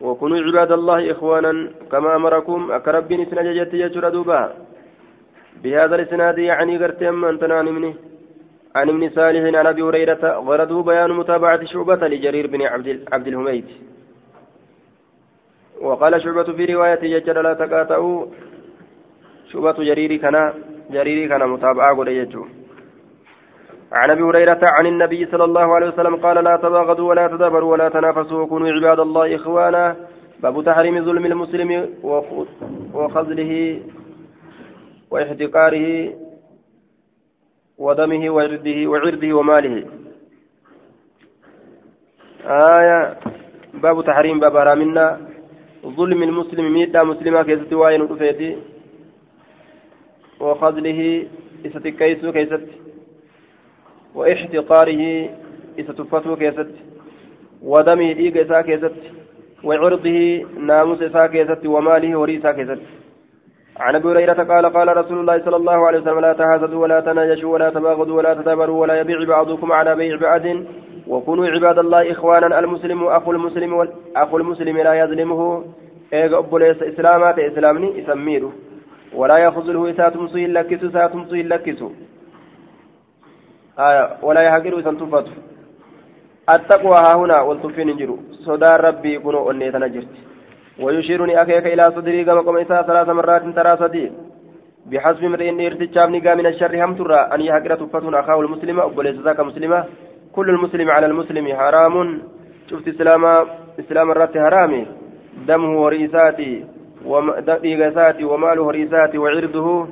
Speaker 1: وكونوا عباد الله إخوانا كما أمركم. أكرب نسنا جت يجر دوبا. بهذا الإسناد يعني قرتم أنت عن منه عن ابن صالح عن أبي هريرة غردوا بيان متابعة شعبة لجرير بن عبد عبد الهميد وقال شعبة في رواية يجر لا تقاطعوا. شعبة جرير كان جرير كان متابعة قل يجو. عن أبي هريرة عن النبي صلى الله عليه وسلم قال لا تباغضوا ولا تدابروا ولا تنافسوا وكونوا عباد الله إخوانا. باب تحريم ظلم المسلم وخذله واحتقاره ودمه وعرضه وعرضه وماله. آية. باب تحريم باب رامنا. ظلم المسلم ميتا مسلما كيست واين وخذله إستكيسو كيست. وإحتقاره إذا تفتو كيست. ودمه ديق إسا كيست. وعرضه ناموس إسا كيست. وماله وريسا كيست. عن أبي هريرة قال قال رسول الله صلى الله عليه وسلم لا تحاسدوا ولا تناجشوا ولا تباغضوا ولا تدابروا ولا يبيع بعضكم على بيع بعض. وكونوا عباد الله إخوانا المسلم أخو المسلم أخو المسلم لا يظلمه. إيغا ابوليس إسلامات إسلامني يسميره ولا يخذله اساتم سوء لكسو ساتم سوء لكسو آية ولا يهجر إذا تفت التقوى ها هنا والتفين جرو صدى ربي كنوا أني تنجرت. ويشيرني أكيك إلى صدري كما قم إساء ثلاث مرات ترى صدي بحسب امرئ ارتجاب نقا من الشر هم ترى. أن يهجر تفتون أخاه المسلم أبوليس ذاك مسلمة. كل المسلم على المسلم حرام. شفت إسلام إسلام الرات حرامي دمه ورئيساتي ودقيقساتي وماله ورئيساتي وعرضه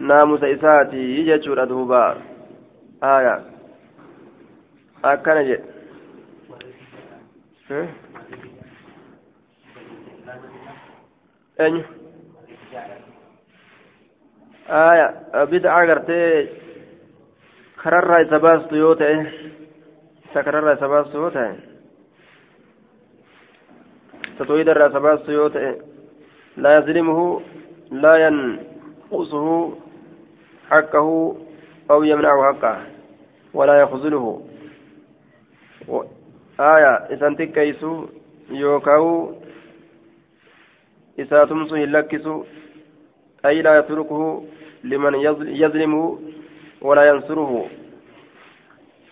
Speaker 1: ناموس إساتي يجتشور أدهبا آية. أكن جد أني آية. بدعة قرتي. كرر سباس تويوتا سكرر سباس تويوتا تتويد الرسباس تويوتا لا يظلمه لا ينقصه حقه أو يمنع حقه ولا يخذله. و... آية إسان تكيسو يوكاو إسا تمسو يلكسو أي لا يتركه لمن يظلمه ولا ينصره.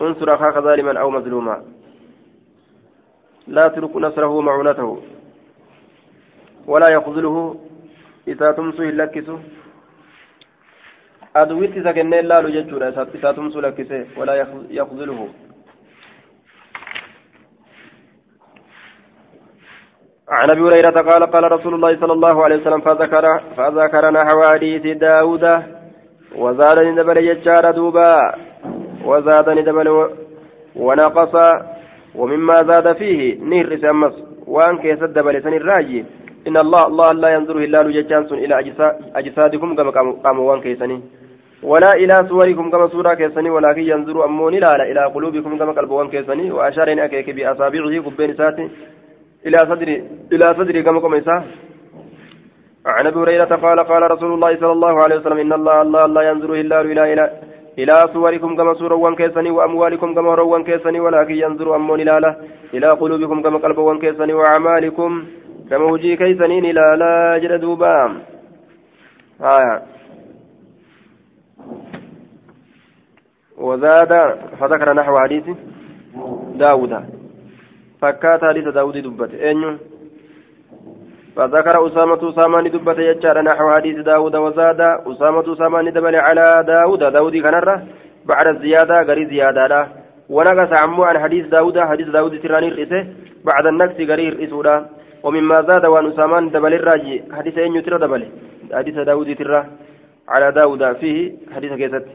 Speaker 1: انصر أخاك ظالما أو مظلوما. لا يترك نصره معونته. ولا يخذله إذا تمسو يلكسو aduwitti isa kennee laalu jechuudha isaa tumsuu lakkisee walaa yakzuluhu عن أبي هريرة قال قال رسول الله صلى الله عليه وسلم فذكر فذكر نحو حديث داود وزاد ندبل يجار دوبا وزاد ندبل ونقص ومما زاد فيه نهر سمس وان كيس الدبل سن الراجي. إن الله الله لا ينظر إلا لججانس إلى أجسادكم كما قاموا وان كيسني. ولا إلى صوركم كما صورة كيسني ولكن ينظر أمون لا إلى قلوبكم كما قلبوان كيسني. وأشار إن أكيك بأصابعه قبين ساتي. إلى صدري إلى صدري كما قم عن أبي هريرة قال قال رسول الله صلى الله عليه وسلم إن الله الله لا ينظر إلا إلى إلى إلى صوركم كما صورة كيسني وأموالكم كما روان كيسني ولكن ينظر أمون لا إلى قلوبكم كما قلبوان كيسني وأعمالكم كما وجي كيسنين إلى لا جل دوبام آه وزاد فذكر نحو حديث داود. فكات حديث داود دبت. أنيو فذكر أسامة أسامة دبة يجار نحو حديث داود وزاد. أسامة أسامة دبل على داود. داود كنرة. بعد الزيادة غري زيادة ونقص عمو عن حديث داود. حديث داود تراني رئيسه بعد النقص غري رئيسه ومما زاد وأن أسامة دبل الراجي. حديث أين يترى دبل. حديث داود ترى على داود. فيه حديث كيست.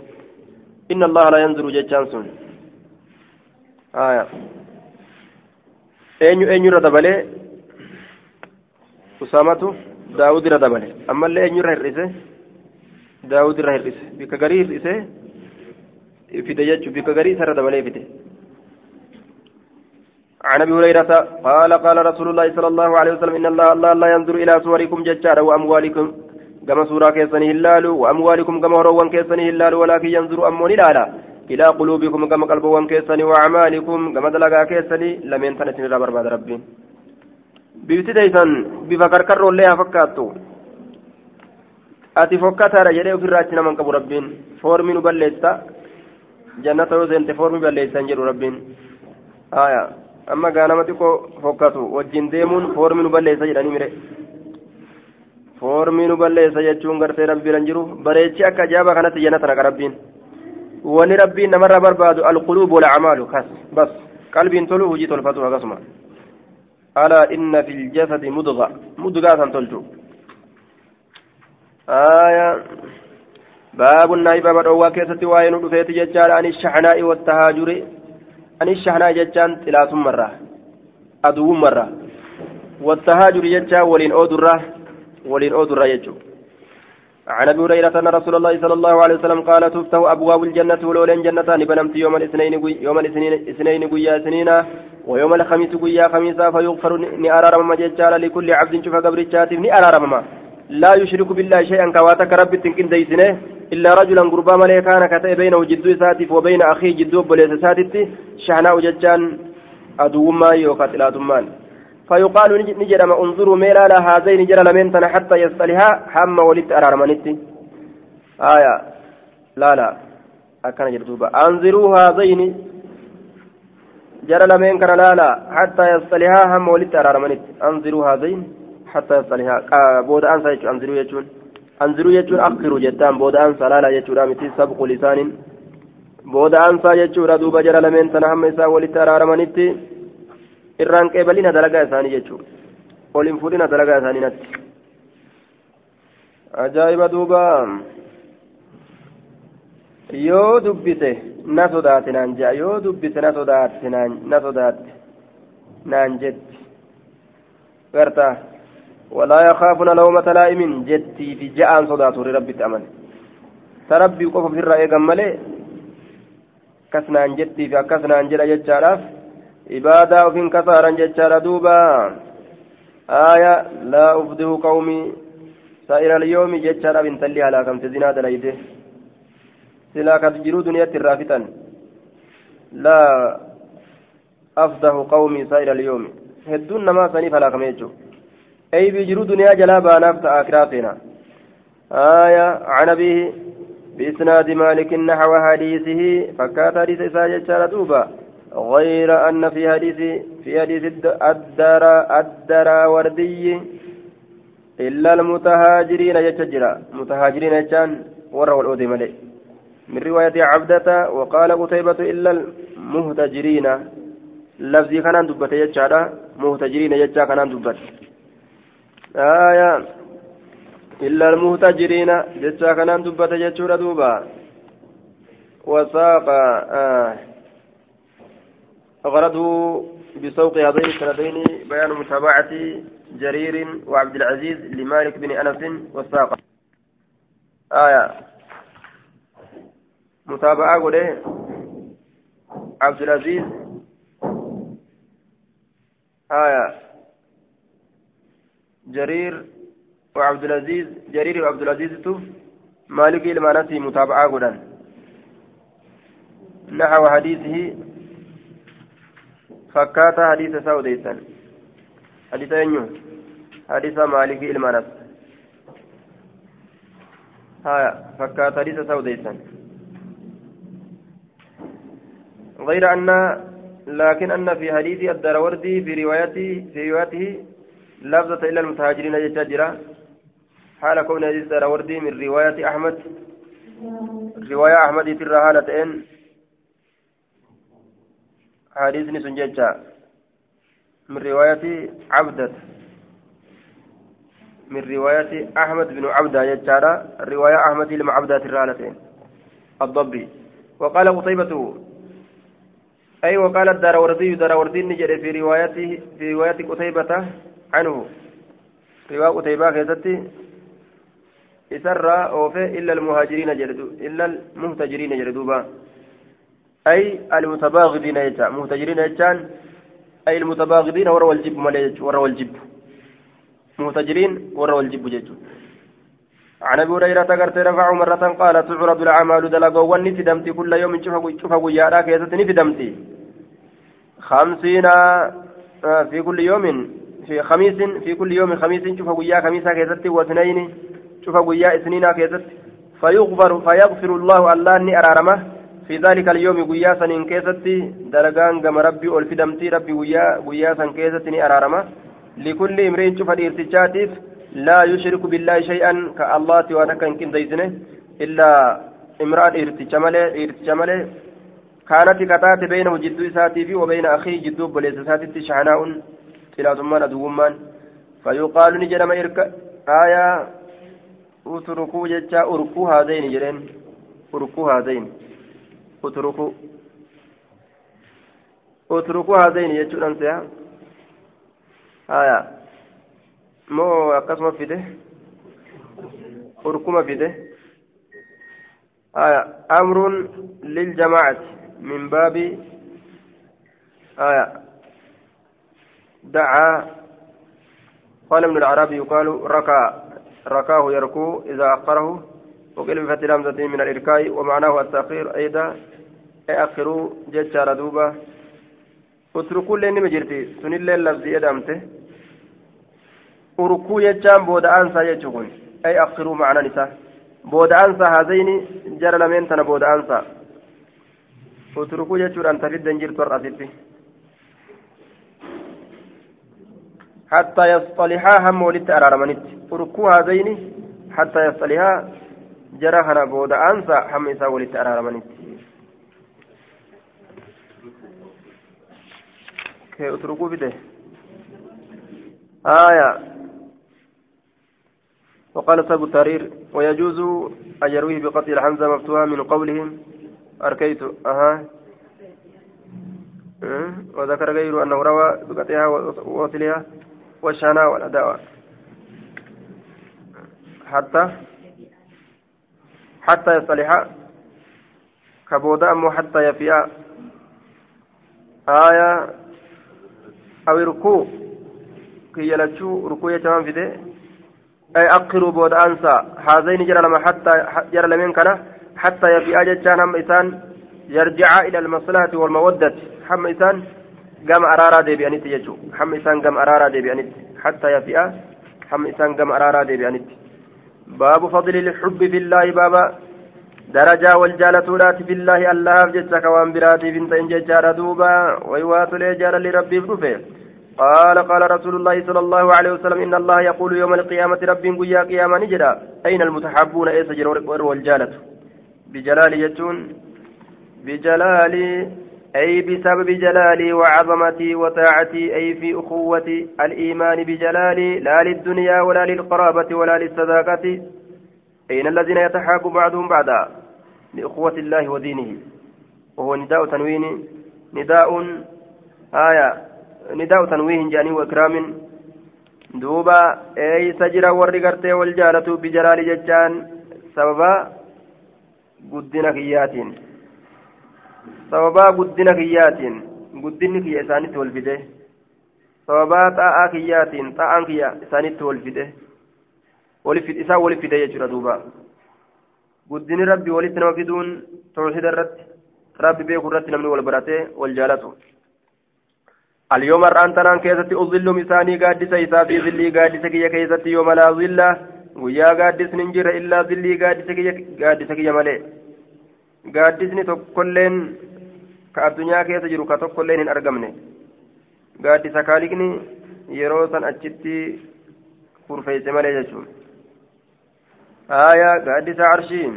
Speaker 1: إن الله لا ينظر جيتشانسون آية. أين أين يرى دبل. Usaamatu daawud irra dabale. Ammallee eenyurra hir'ise? Daawud irra hir'ise. Bikka garii hir'ise? Fide jechuun bikka garii isarra dabalee fide. عن ابي هريره قال قال رسول الله صلى الله عليه وسلم ان الله الله لا ينظر إلى صوركم ججارا واموالكم كما سورة كيسني هلال واموالكم كما هروان كيسني هلال ولكن ينظر امون لالا إلى قلوبكم كما قلبوان كيسني واعمالكم كما دلغا كيسني لم ينتنسن رب ربي bifti deeysan bifa karkarroollee haa fakkaattu ati fokkataadha jedhee ofirraa achi naman qabu rabbiin foormi nu balleessa jannata yoo seente foormi balleessan jedhu rabbiin haya amma gaa nama xiqqoo fokkatu wajjin deemuun foormi nu balleessa jedhanii mire foormi nu balleessa jechuun gartee rabbiin jiru bareechi akka ajaa'ibaa kanatti jannata naqa rabbiin wani rabbiin namarraa barbaadu alquluubu walacmaalu kas bas qalbiin tolu hujii tolfatu akkasuma ألا إن في الجسد مضغة. مضغة تلجو آية. باب النائب بدعوا كيست وين رفيت ججال عن الشحناء والتهاجر. عن الشحناء ججان ثلاث مرة. أدو مرة. والتهاجر ججا ولين أودرة. ولين أودرة يجو. عن أبي هريرة أن رسول الله صلى الله عليه وسلم قال تفتح أبواب الجنة ولولين جنتان بنمت يوم الاثنين يوم الاثنين قيا سنين ويوم الخميس قيا خميسا فيغفر نأرارم مجيشالا لكل عبد شوف قبرتشات نأرارم لا يشرك بالله شيئا كواتك رب تنكن ديسنه إلا رجلا قربا ملي كان بينه جدو ساتف وبين أخيه جدو بليس ساتف شحناء ججان أدوما يوقاتلاتمان فيقال نجرم انظروا ميلا لا هذين جرى لمن تنا حتى يصطلها حم ولدت أرارمانيتي آية. لا لا. أكن جرتوبا أنظروا هذين جرى لمن كان لا لا. حتى يصطلها حم ولدت أرارمانيتي أنظروا هذين حتى يصطلها بود أنسى أنظروا يجون. أنظروا يجون. أخروا جتان بود أنسى. لا لا. يجون. أمتي سبق لسان. بود أنسى يجون. دوبا جرى لمن تنا حم إسا ولدت أرارمانيتي irraan qeebalina dalagaa isaanii jechuudha oliin fudhina dalagaa isaanii natti. Ajaa'iba duuba. Yoo dubbise na sodaate naan je'a yoo dubbise na sodaate na sodaate naan jetti. Gartaa walaa yakhaafuna lawmata laa'imin jettii fi ja'aan sodaatu rabbitti amane. Ta rabbii qofa ofirraa eegan malee akkas naan jettii fi akkas naan jedha jechaadhaaf ibaadaa ofiin kasaaran jechaadha duuba aaya laa ufdihu qawmii saa'ira alyoomi jechaadhaaf intalli halaakamte zinaa dalayde silaa kas jiruu duniyaatti irraa fixan laa afdahu qawmii saa'ira alyoomi hedduun namaa saniif halaakame jechuudha aybii jiruu duniyaa jalaa baanaaf ta'a akiraa feena aaya أبيه بإسناد مالك نحو حديثه فكات حديث إساء دوبا غير أن في حديث في حديث الدرا الدرا وردي إلا المتهاجرين يتجرى. متهاجرين يتجان وروا الأودي ملي من رواية عبدة وقال قتيبة إلا المهتجرين. لفظي كان دبت يتجارى مهتجرين يتجا كان دبت. آية. إلا المهتجرين يتجا كان دبت يتجارى دوبا. وساق. آه. غرضه بسوق هذين السندين بيان متابعة جرير وعبد العزيز لمالك بن أنس والساقة. آية. متابعة قوله عبد العزيز. آية. جرير وعبد العزيز. جرير وعبد العزيز توف. مالك المانسي متابعة قولا نحو حديثه فكاتا حديث سوديسا حديث أنيو حديث مالك المنس هايا فكاتا حديث سوديسا غير أن لكن أن في حديث الدروردي في روايته في روايته لفظة إلا المتهاجرين يجاجرا حال كون حديث دراوردي من رواية أحمد رواية أحمد ترى حالتين حديث نسنججا من رواية عبدة. من رواية أحمد بن عبدة يجارا رواية أحمد لما عبدة الرالتين. الضبي. وقال قطيبة. أي وقال الدراوردي دراوردي نجد في روايته في رواية قتيبة عنه. رواية قتيبة كيستي. إسرى أوفي إلا المهاجرين جلدوا إلا المهتجرين جلدوبا أي المتباغضين يجا مهتجرين يجان أي المتباغضين وروا الجب مليج وروا الجب مهتجرين وروا الجب جيجو عن أبي هريرة قرت رفع مرة قال تعرض الأعمال دلقوا نفدمتي كل يوم شوف ويانا كيست نفدمتي خمسين في كل يوم في خميس في كل يوم خميس شوف ويا خميسا كيست واثنين شوف ويا اثنين كيست فيغفر فيغفر الله الله اني أرارمه. في ذلك اليوم ويا سنين كيست دلقان قم ربي والفدمتي ربي ويا ويا سن كيست ارارمه لكل امرئ شوف الارتجاتيف لا يشرك بالله شيئا كالله وأنا كان كنديسنه إلا امرأة ارتجمله ارتجمله كانت كتات بينه جدو ساتي وبين أخيه جدو بليس ساتي شحناء إلى ثم ندومان فيقال نجرم إرك آية اتركوا جتا أركوا هذين جرين أركوا هذين اتركوا اتركوا هذين يجتون أنسيها آية moo akkasuma fide? Urkuma fide? آية أمر للجماعة من باب آية دعا قال ابن العربي يقال ركع ركاه يركو إذا أقره وقيل بفتح الهمزة من الإركاء ومعناه التأخير أيضا أخروا ججار دوبة اتركوا لين مجرتي سنين اللفظ يدامته urkuu jechaan booda'aansaa jechuun ay aqsiruu macnaan isaa booda'aansaa haazayni jara lameen tana booda'aansaa uturkuu jechuudhaan tafiddan jirtu har'asitti حتى يصطلحا هم ولدت أرارمنت أركو هذين حتى يصطلحا هنا بود أنسى هم إسا ولدت أرارمنت كي أتركوا بده آية وقال سبو التارير ويجوز أن بقطع الحمزة مفتوحة من قولهم. أركيت. أها. أه؟ وذكر غيره أنه روى بقطعها ووصلها والشناء والأداء. حتى حتى يصلح. كبودا أمو حتى يفيا. آية. أو ركوع. كي يلتشو ركوع يتمام في ده أي أقروا بود أنسى. هذين جرى لما حتى جرى لمن كان. حتى يفي أجتان هم إسان يرجع إلى المصلحة والمودة. هم إسان قام أرارا دي بأنيت يجو. هم إسان قام أرارا دي بأنيت حتى يفي هم إسان قام أرارا دي بأنيت باب فضل الحب في الله بابا درجة والجالة في الله الله جتك وان براتي بنت إن ججار دوبا ويوات لجال لربي بروفه قال قال رسول الله صلى الله عليه وسلم إن الله يقول يوم القيامة رب قيا قياما نجرا. أين المتحبون؟ أي سجر والجالة بجلال يجون. بجلال أي بسبب جلالي وعظمتي وطاعتي أي في أخوة الإيمان بجلالي لا للدنيا ولا للقرابة ولا للصداقة. أين الذين يتحاب بعضهم بعضا؟ لأخوة الله ودينه. وهو نداء تنوين نداء آية نداء تنويه جاني وإكرام. دوبا أي سجرا ورقرتي والجالة بجلال ججان. سببا قدنا كياتين. سببا قدنا كياتين قدني كي إسانيت والفده سببا طاعة كياتين طاعة كيا إسانيت والفده ولفد إسا ولفده يجرى دوبا قدني ربي ولتنا وفدون توحيد الرد ربي بيكو الرد نمني والبراتي والجالته اليوم الرانتنان كيستي أظل مساني قادسة إسا في ظلي قادسة كي كيستي يوم لا ظل ويا قادس ننجر إلا ظلي قادسة كي قادسة كي ملي قادسني تقلين كالدنيا كيس جرو كتقلين إن أرقمني قادسة كالكني يروسا أتشتي كرفيس مالي جتشون آية قادس عرشين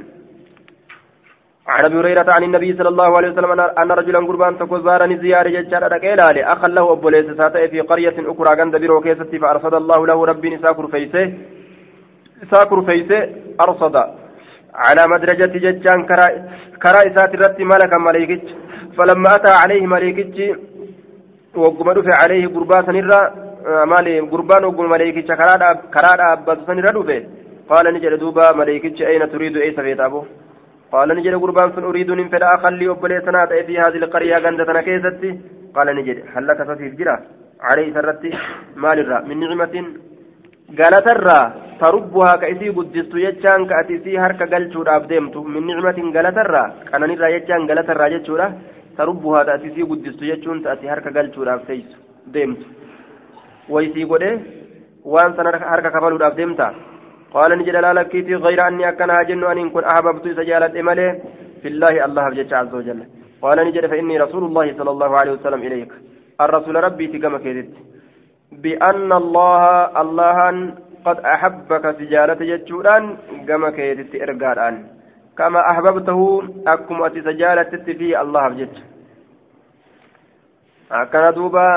Speaker 1: عن ابي هريره عن النبي صلى الله عليه وسلم ان رجلا قربان تكو زارني زياره ججار دقيلالي اخا له ابو ليس ساتئ في قريه أخرى عند بيرو كيستي فارصد الله له ربي ساكر فيسه ساكر فيسه ارصد على مدرجة ججان كرا إسات الرت ملكا مليكج. فلما أتى عليه مليكج وقم دفع عليه قربان سنرى مالي قربان وقم مليكج كرا كرا أبد سنرى قال نجد دوبا مليكج أين تريد؟ أي سفيت أبوه قال نجد قربان سن أريد أن فلا أخلي أبليتنا في هذه القرية غندتنا كيستي قال نجد هل لك ففي جرا؟ عليه سرتي مال الرا من نعمة. قالت الرا تربها كأسي قدست يجان كأتسي هرك قلتشور أبديمت من نعمة قالت الرا كان نرى يجان قالت الرا جتشورا تربها تأتسي قدست يجون تأتي هرك قلتشور أبديمت ديمت ويسي قده وان سنة هرك كفلور أبديمتا قال نجد لا لكيتي غير أني أكنها جن أن كن أحببت سجالة إمالي في الله الله جل عز وجل قال نجد فإني رسول الله صلى الله عليه وسلم إليك الرسول ربي تقام كيدت بأن الله الله قد أحبك سجالة جتشوران قام كيدت إرقاران كما أحببته أكم أتي سجالة في الله جت أكن دوبا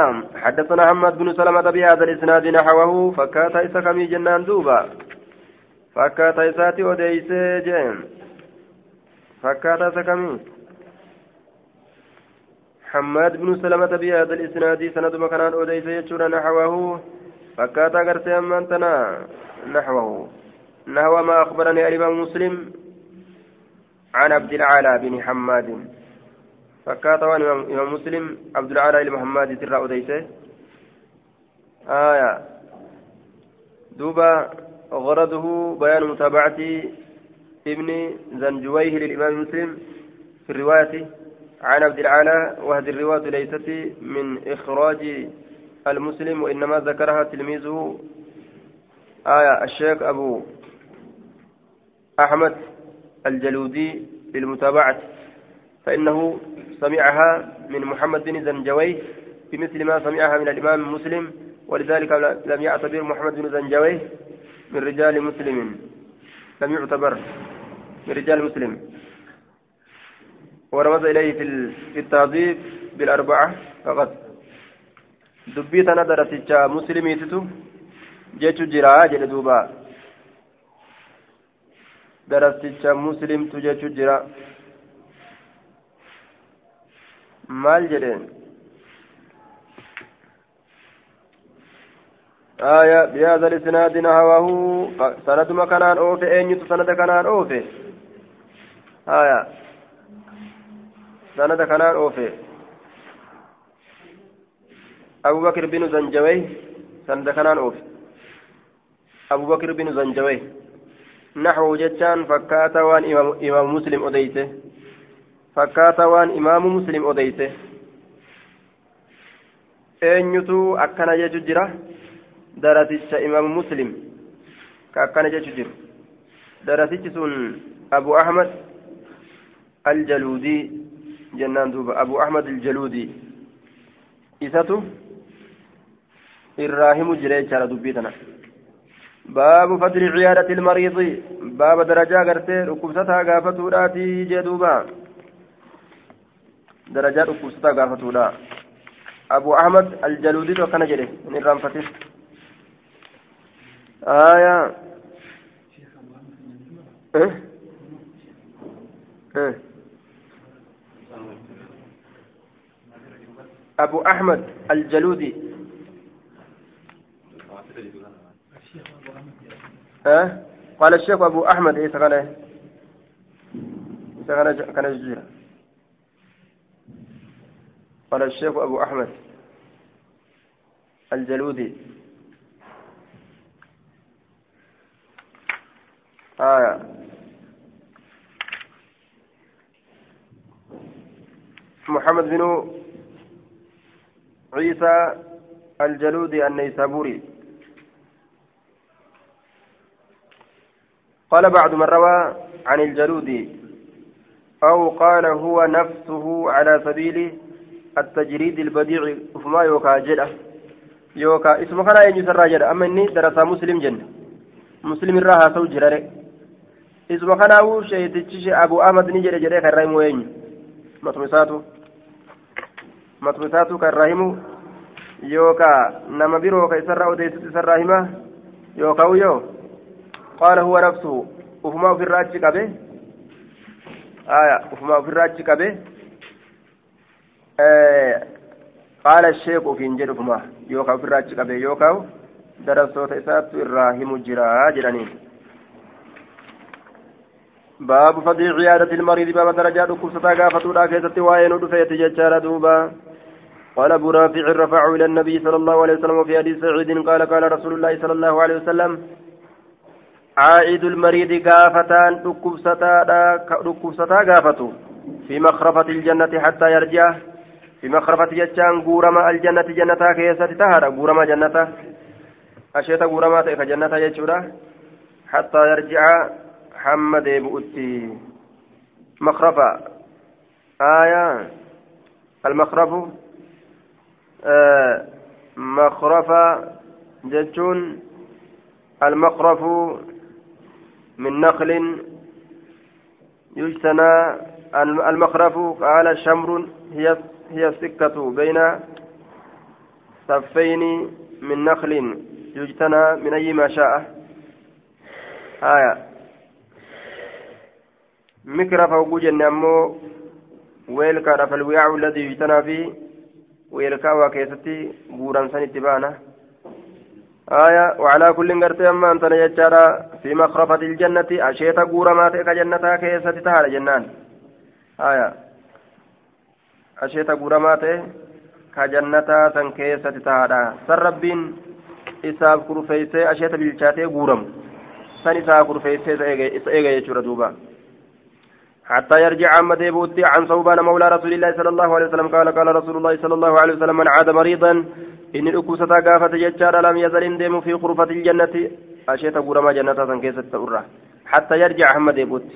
Speaker 1: حدثنا محمد بن سلمة بهذا الإسناد نحوه فكات إسا كمي جنان دوبا isaati odeeysee jeen. Fakkaata isa kamii? حماد بن سلمة بهذا الإسناد سند مكان أوديس يجور نحوه فكاتا غرسي أمانتنا نحوه. نحو ما أخبرني الإمام مسلم عن عبد العالى بن حماد. فكاتا وإمام مسلم عبد العالى بن محمد ترى أوديسه آية. دوبا غرضه بيان متابعة ابن زنجويه للإمام مسلم في الرواية عن عبد العالى وهذه الرواية ليست من إخراج المسلم وإنما ذكرها تلميذه آية الشيخ أبو أحمد الجلودي للمتابعة فإنه سمعها من محمد بن زنجويه بمثل ما سمعها من الإمام مسلم ولذلك لم يعتبر محمد بن زنجويه من رجال مسلم لم يعتبر من رجال مسلم. ورمز إليه في التعذيب بالأربعة فقط. أنا درست مسلمي تتو جيتو جرا جل دوبا درست مسلم تجيتو جرا maal jedheen آية بهذا الإسناد نهوه سند مكانان أوفي أين سند كنان أوفي آية سند كنان أوفي أبو بكر بن زنجوي سند كنان أوفي أبو بكر بن زنجوي نحو جتان فكاتا وان إمام مسلم أديته فكاتا وان إمام مسلم أديته jechu jira darasicha imaamu muslim ka akkana jechu jiru darasichi sun abu ahmad aljaluudii jennaan duuba abu ahmad aljaluudii isatu irraa himu jira jechaadha dubbii tana baabu fadli ciyaadati ilmariidi baaba darajaa gartee dhukkubsataa gaafatuudhaati jee duuba darajaa dhukkubsataa gaafatuudha abu ahmad aljaluudiitu akkana jedhe hin irraanfatin آية إيه؟ إيه؟ أبو أحمد الجلودي أه؟ قال الشيخ أبو أحمد إيه سكنة؟ سكنة كان جزيرة. قال الشيخ أبو أحمد الجلودي. آية. محمد بن عيسى الجلودي النيسابوري. قال بعد من روى عن الجلودي أو قال هو نفسه على سبيل التجريد البديع فما يوكاجله yookaan isuma kanaa eenyu sarraa jedha amma inni darasaa muslim jenne muslim irraa haasa'u jirare isuma kanaa'uu sheetichi abu ahmad ni jedhe jedhee kan irraa himu eenyu matuma isaatu matuma isaatu kan irraa himu yookaan nama biroo yoo qaala huwa nafsuhu ufumaa ofirraa achi qabe ufumaa ofirraa achi qabe qaala sheeku ofiin jedhu ufumaa yookaan ofirraa achi qabe yookaan darasoota isaattu irraa himu jira jedhaniin. باب فضل عيادة المريض باب درجات كبسة قافة لا كيست وين ودفيت دوبا قال أبو رافع رفعه إلى النبي صلى الله عليه وسلم وفي حديث سعيد قال قال رسول الله صلى الله عليه وسلم عائد المريض قافتان ركبستا قافته في مخرفة الجنة حتى يرجع. في مخرفة جتان قورما الجنة جنة كيسة تهر قورما جنة. أشيت قورما تيك جنة يجورا. حتى يرجع. حمد بؤتي. مخرفة. آية. المخرف. آه مخرفة جتون المخرف من نخل يجتنى المخرف قال شمر هي هي السكة بين صفين من نخل يجتنى من أي ما شاء. آية. مكرف وجن أمو ويلكا فالوعاء الذي يجتنى فيه ويلكا وكيستي بوران سنتبانه آية وعلى كل قرتي أما أنت نجتارا في مخرفة الجنة أشيت قورما تلك جنة كيسة تهال جنان. آية. أشيت قورما كجنة سن كيسة تهال سر ربين إساف كرفيسة أشيت بالشاتي قورم. سن إساف كرفيسة إيغا يجور دوبا. حتى يرجع عما ديبوتي عن صوبان مولى رسول الله صلى الله عليه وسلم. قال قال رسول الله صلى الله عليه وسلم من عاد مريضا inni dhukkubsataa gaafate jechaadha lam yazal hin deemu fi kurfati iljannati asheeta guuramaa jannataa san keessatti ta'urra. حتى يرجع أحمد يبوت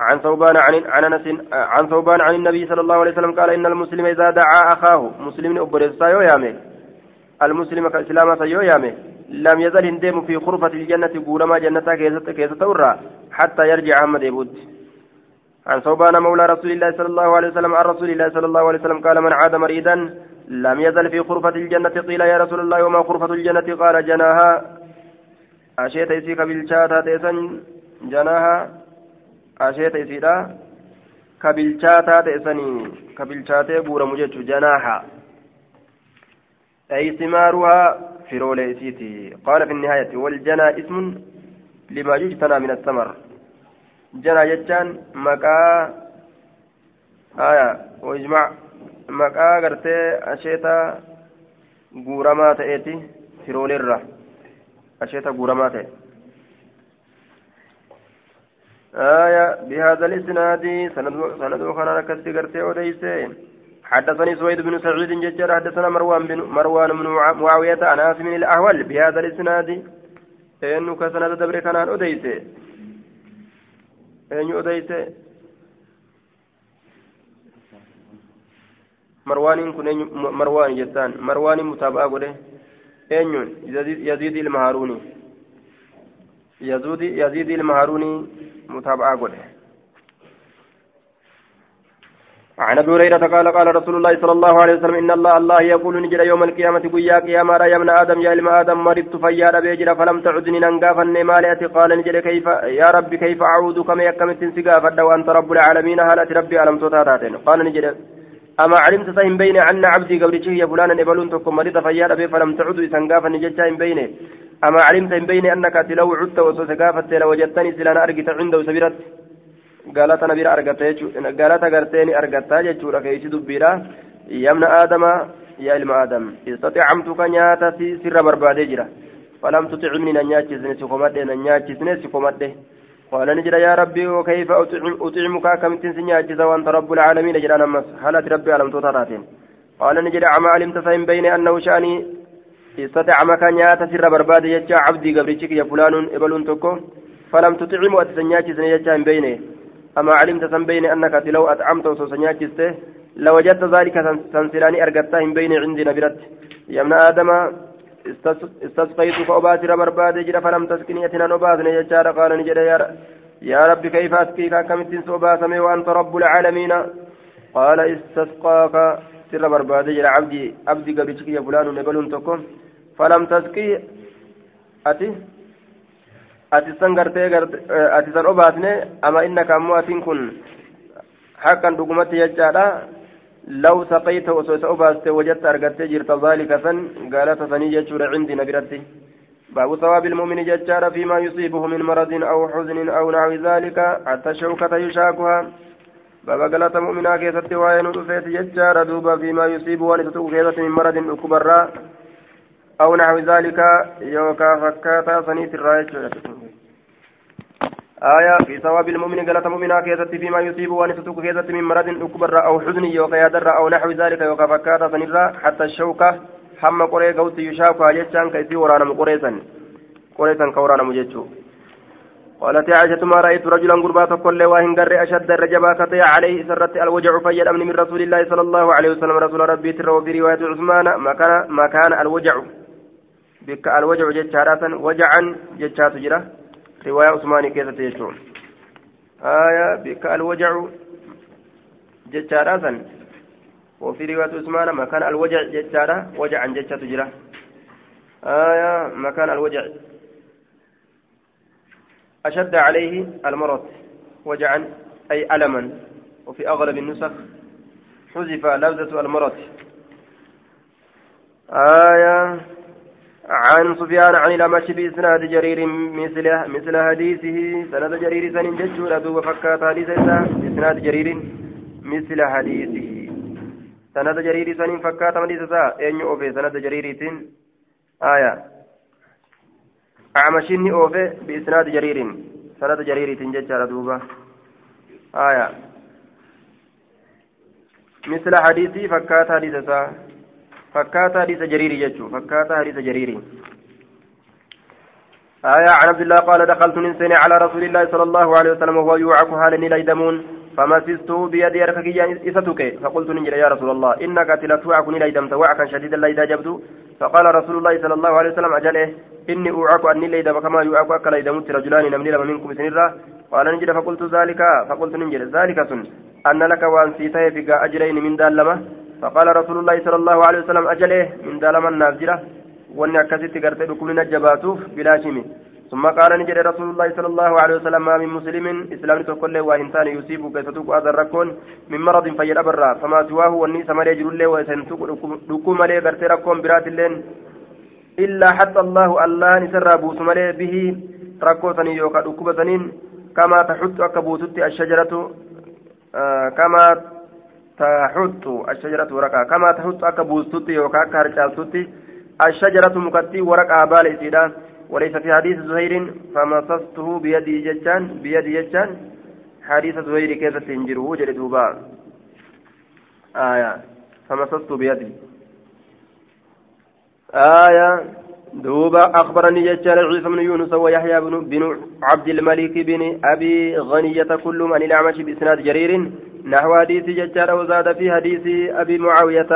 Speaker 1: عن ثوبان عن عن انس عن ثوبان عن النبي صلى الله عليه وسلم قال ان المسلم اذا دعا اخاه مسلم ابرز يامي المسلم كاسلام سيو يامي لم يزل هندم في خرفة الجنة قولما جنة كيسة تورا حتى يرجع أحمد يبوت عن ثوبان مولى رسول الله صلى الله عليه وسلم عن رسول الله صلى الله عليه وسلم قال من عاد مريدا لم يزل في خرفة الجنة قيل يا رسول الله وما خرفة الجنة؟ قال جناها. أشيت إسيك بالشاتا تيسن جناها. أشيت إسيدا كبالشاتا تيسني كبالشاتا بورا مجج جناها. أي ثمارها في رول إسيتي قال في النهاية والجنا اسم لما يجتنى من الثمر. جنا جتان مكا آية وإجماع. Maqaa gartee asheeta guuramaa ta'eeti firooleerra asheeta guuramaa ta'e. آية بهذا الإسناد سند خنا كسي قرتي وديسي حدثني سويد بن سعيد ججر حدثنا مروان بن مروان بن معاوية عن عاصم الأحول بهذا الإسناد إنه كسند دبر كان أديسي أين أديسي marwaaniin kun marwaani jettaan. Marwaaniin mutaaba'aa godhe eenyuun yaziid ilma haaruuni. Yaziid ilma haaruuni mutaaba'aa godhe. عن ابي هريره قال قال رسول الله صلى الله عليه وسلم ان الله الله يقول نجد يوم القيامه قيا قياما يا ابن آدم يا ابن آدم مرضت فيا بيجر فلم تعدني ننقافا مالئتي قال نجد كيف يا ربي كيف اعوذ كما يكمت سقافا وانت رب العالمين هلات ربي الم تتاتاتين قال نجد أما علمت فإن بين أن عبدي قبل يا فلانا إبلون تكم مريض فيا أبي فلم تعد إذن قافا نجتا إن بينه أما علمت إن بين أنك لو عدت وسوسقافت لوجدتني سلان أرقت عنده سبيرت. قالت نبير أرقت قالت قرتيني أرقتا جتشورا كيسي دبيرا؟ يا ابن آدم يا علم آدم استطعمتك نياتا سر بربادي جرا. فلم تطعمني نياتشسني سكومته نياتشسني سكومته قال نجد يا ربي وكيف أطعمك كم تنسني أجز وأنت رب العالمين؟ جل أمس هلت ربي ألم تطراتين قال نجد عما علمت فإن بين أنه شأني استطعمك نيات سر برباد يجا عبدي قبرتك يا فلان إبلون تكو فلم تطعم وتسنياتي سنيجا من بينه أما علمت سن بين أنك لو أطعمت وسنياتي لوجدت ذلك سنسلاني أرقدتها من بين عندي نبرت. يا ابن آدم استسقيت فأباتر برباد جرى فلم تسكني أتنا نباتنا يجار قال نجد يا, يا رب كيف أسقيك؟ كم سوباتمي وأنت رب العالمين؟ قال استسقاك سر برباد جرى. عبدي عبدي قبيشك يا فلان نقلون تكم فلم تسقي. أتي؟ أتي سنغرتي أتي سن أباتني أما إنك أمو أتين كن. حقا دقمتي يجارا لو سقيت وسوس أباست وجدت أرقدت جرت ذلك فن قالت فني جتشور عندي نبرتي. باب ثواب المؤمن جتشار فيما يصيبه من مرض أو حزن أو نحو ذلك حتى الشوكة يشاكها. باب قالت مؤمنا كيست وين رفيت جتشار دوبا فيما يصيبه ونسوق كيست من مرض أكبر أو نحو ذلك يوكا فكاتا سنيت الراية آية في ثواب المؤمن قالت مؤمنا كيست فيما يصيب ونفتك كيست من مرض أكبر أو حزن يوكا يدر أو نحو ذلك يوكا فكاتا سنرا حتى الشوكة حم قري قوت يشاكها جتشان كيسي ورانا مقريسا قريسا كورانا مجتشو قالت عائشة ما رأيت رجلا قربا كل واهن قر أشد الرجبا كطيع عليه سرت الوجع فيد أمن من رسول الله صلى الله عليه وسلم. رسول ربي ترى وفي رواية عثمان ما كان ما كان الوجع. بك الوجع جتشارا وجعا جتشات رواية عثماني كيف تيجون؟ آية بك الوجع جتشارا سن وفي رواية عثمان مكان الوجع جتشارا وجعا جتشا تجرى آية مكان الوجع. أشد عليه المرض وجعا أي ألما. وفي أغلب النسخ حذف لفظة المرض. آية عن سفيان عن الأمش بإسناد جرير مثل مثل حديثه. سند جرير سن ججور دوب فكات حديث إسناد جرير مثل حديثه. سند جرير سن فكات حديث أين أوفي سند جرير آية. أعمشني أوفي بإسناد جرير. سند جرير ججور دوب آية. مثل حديثي فكات حديث فكاتا حديث جرير جتشو فكاتا حديث جرير. آية عن عبد الله قال دخلت من سنة على رسول الله صلى الله عليه وسلم وهو يوعك حالا ليدمون فمسسته بيدي أركك إستك فقلت نجري يا رسول الله إنك تلتوعك ليدمت وعكا شديدا ليدا جبت. فقال رسول الله صلى الله عليه وسلم أجله إني أوعك أني ليدم كما يوعك أكا ليدمت رجلان نمني لما منكم سنرة قال نجري فقلت ذلك. فقلت نجري ذلك سن. أن لك وأن سيتي بك أجرين من دالمة فقال رسول الله صلى الله عليه وسلم أجله؟ من دالما النافجرة وأن أكست قرتي لكل نجباتوف بلا شمي ثم قال نجد رسول الله صلى الله عليه وسلم ما من مسلم إسلام تقول وإنسان يصيب كيستوك هذا الركون؟ من مرض فيل أبرا فما سواه والنيس ما يجر له ويسنتوك لكم عليه قرتي ركون برات اللين. إلا حتى الله الله نسر بوس به ركوتني يوكا لكوبة كما تحط أكبوتت الشجرة آه كما تحط الشجرة ورقة. كما تحط أكا بوستوت يوكا كارشالتوت الشجرة مكتي ورقة بالي سيدا. وليس في حديث زهير فمسسته بيدي جتان بيدي جتان حديث زهير كيف تنجره؟ جلدوبا آية. فمسسته بيدي. آية. دوبا أخبرني جتان عيسى بن يونس ويحيى بن, بن عبد الملك بن أبي غنية كلهم عن الأعمش بإسناد جرير. نحو حديث ججار وزاد في حديث أبي معاوية.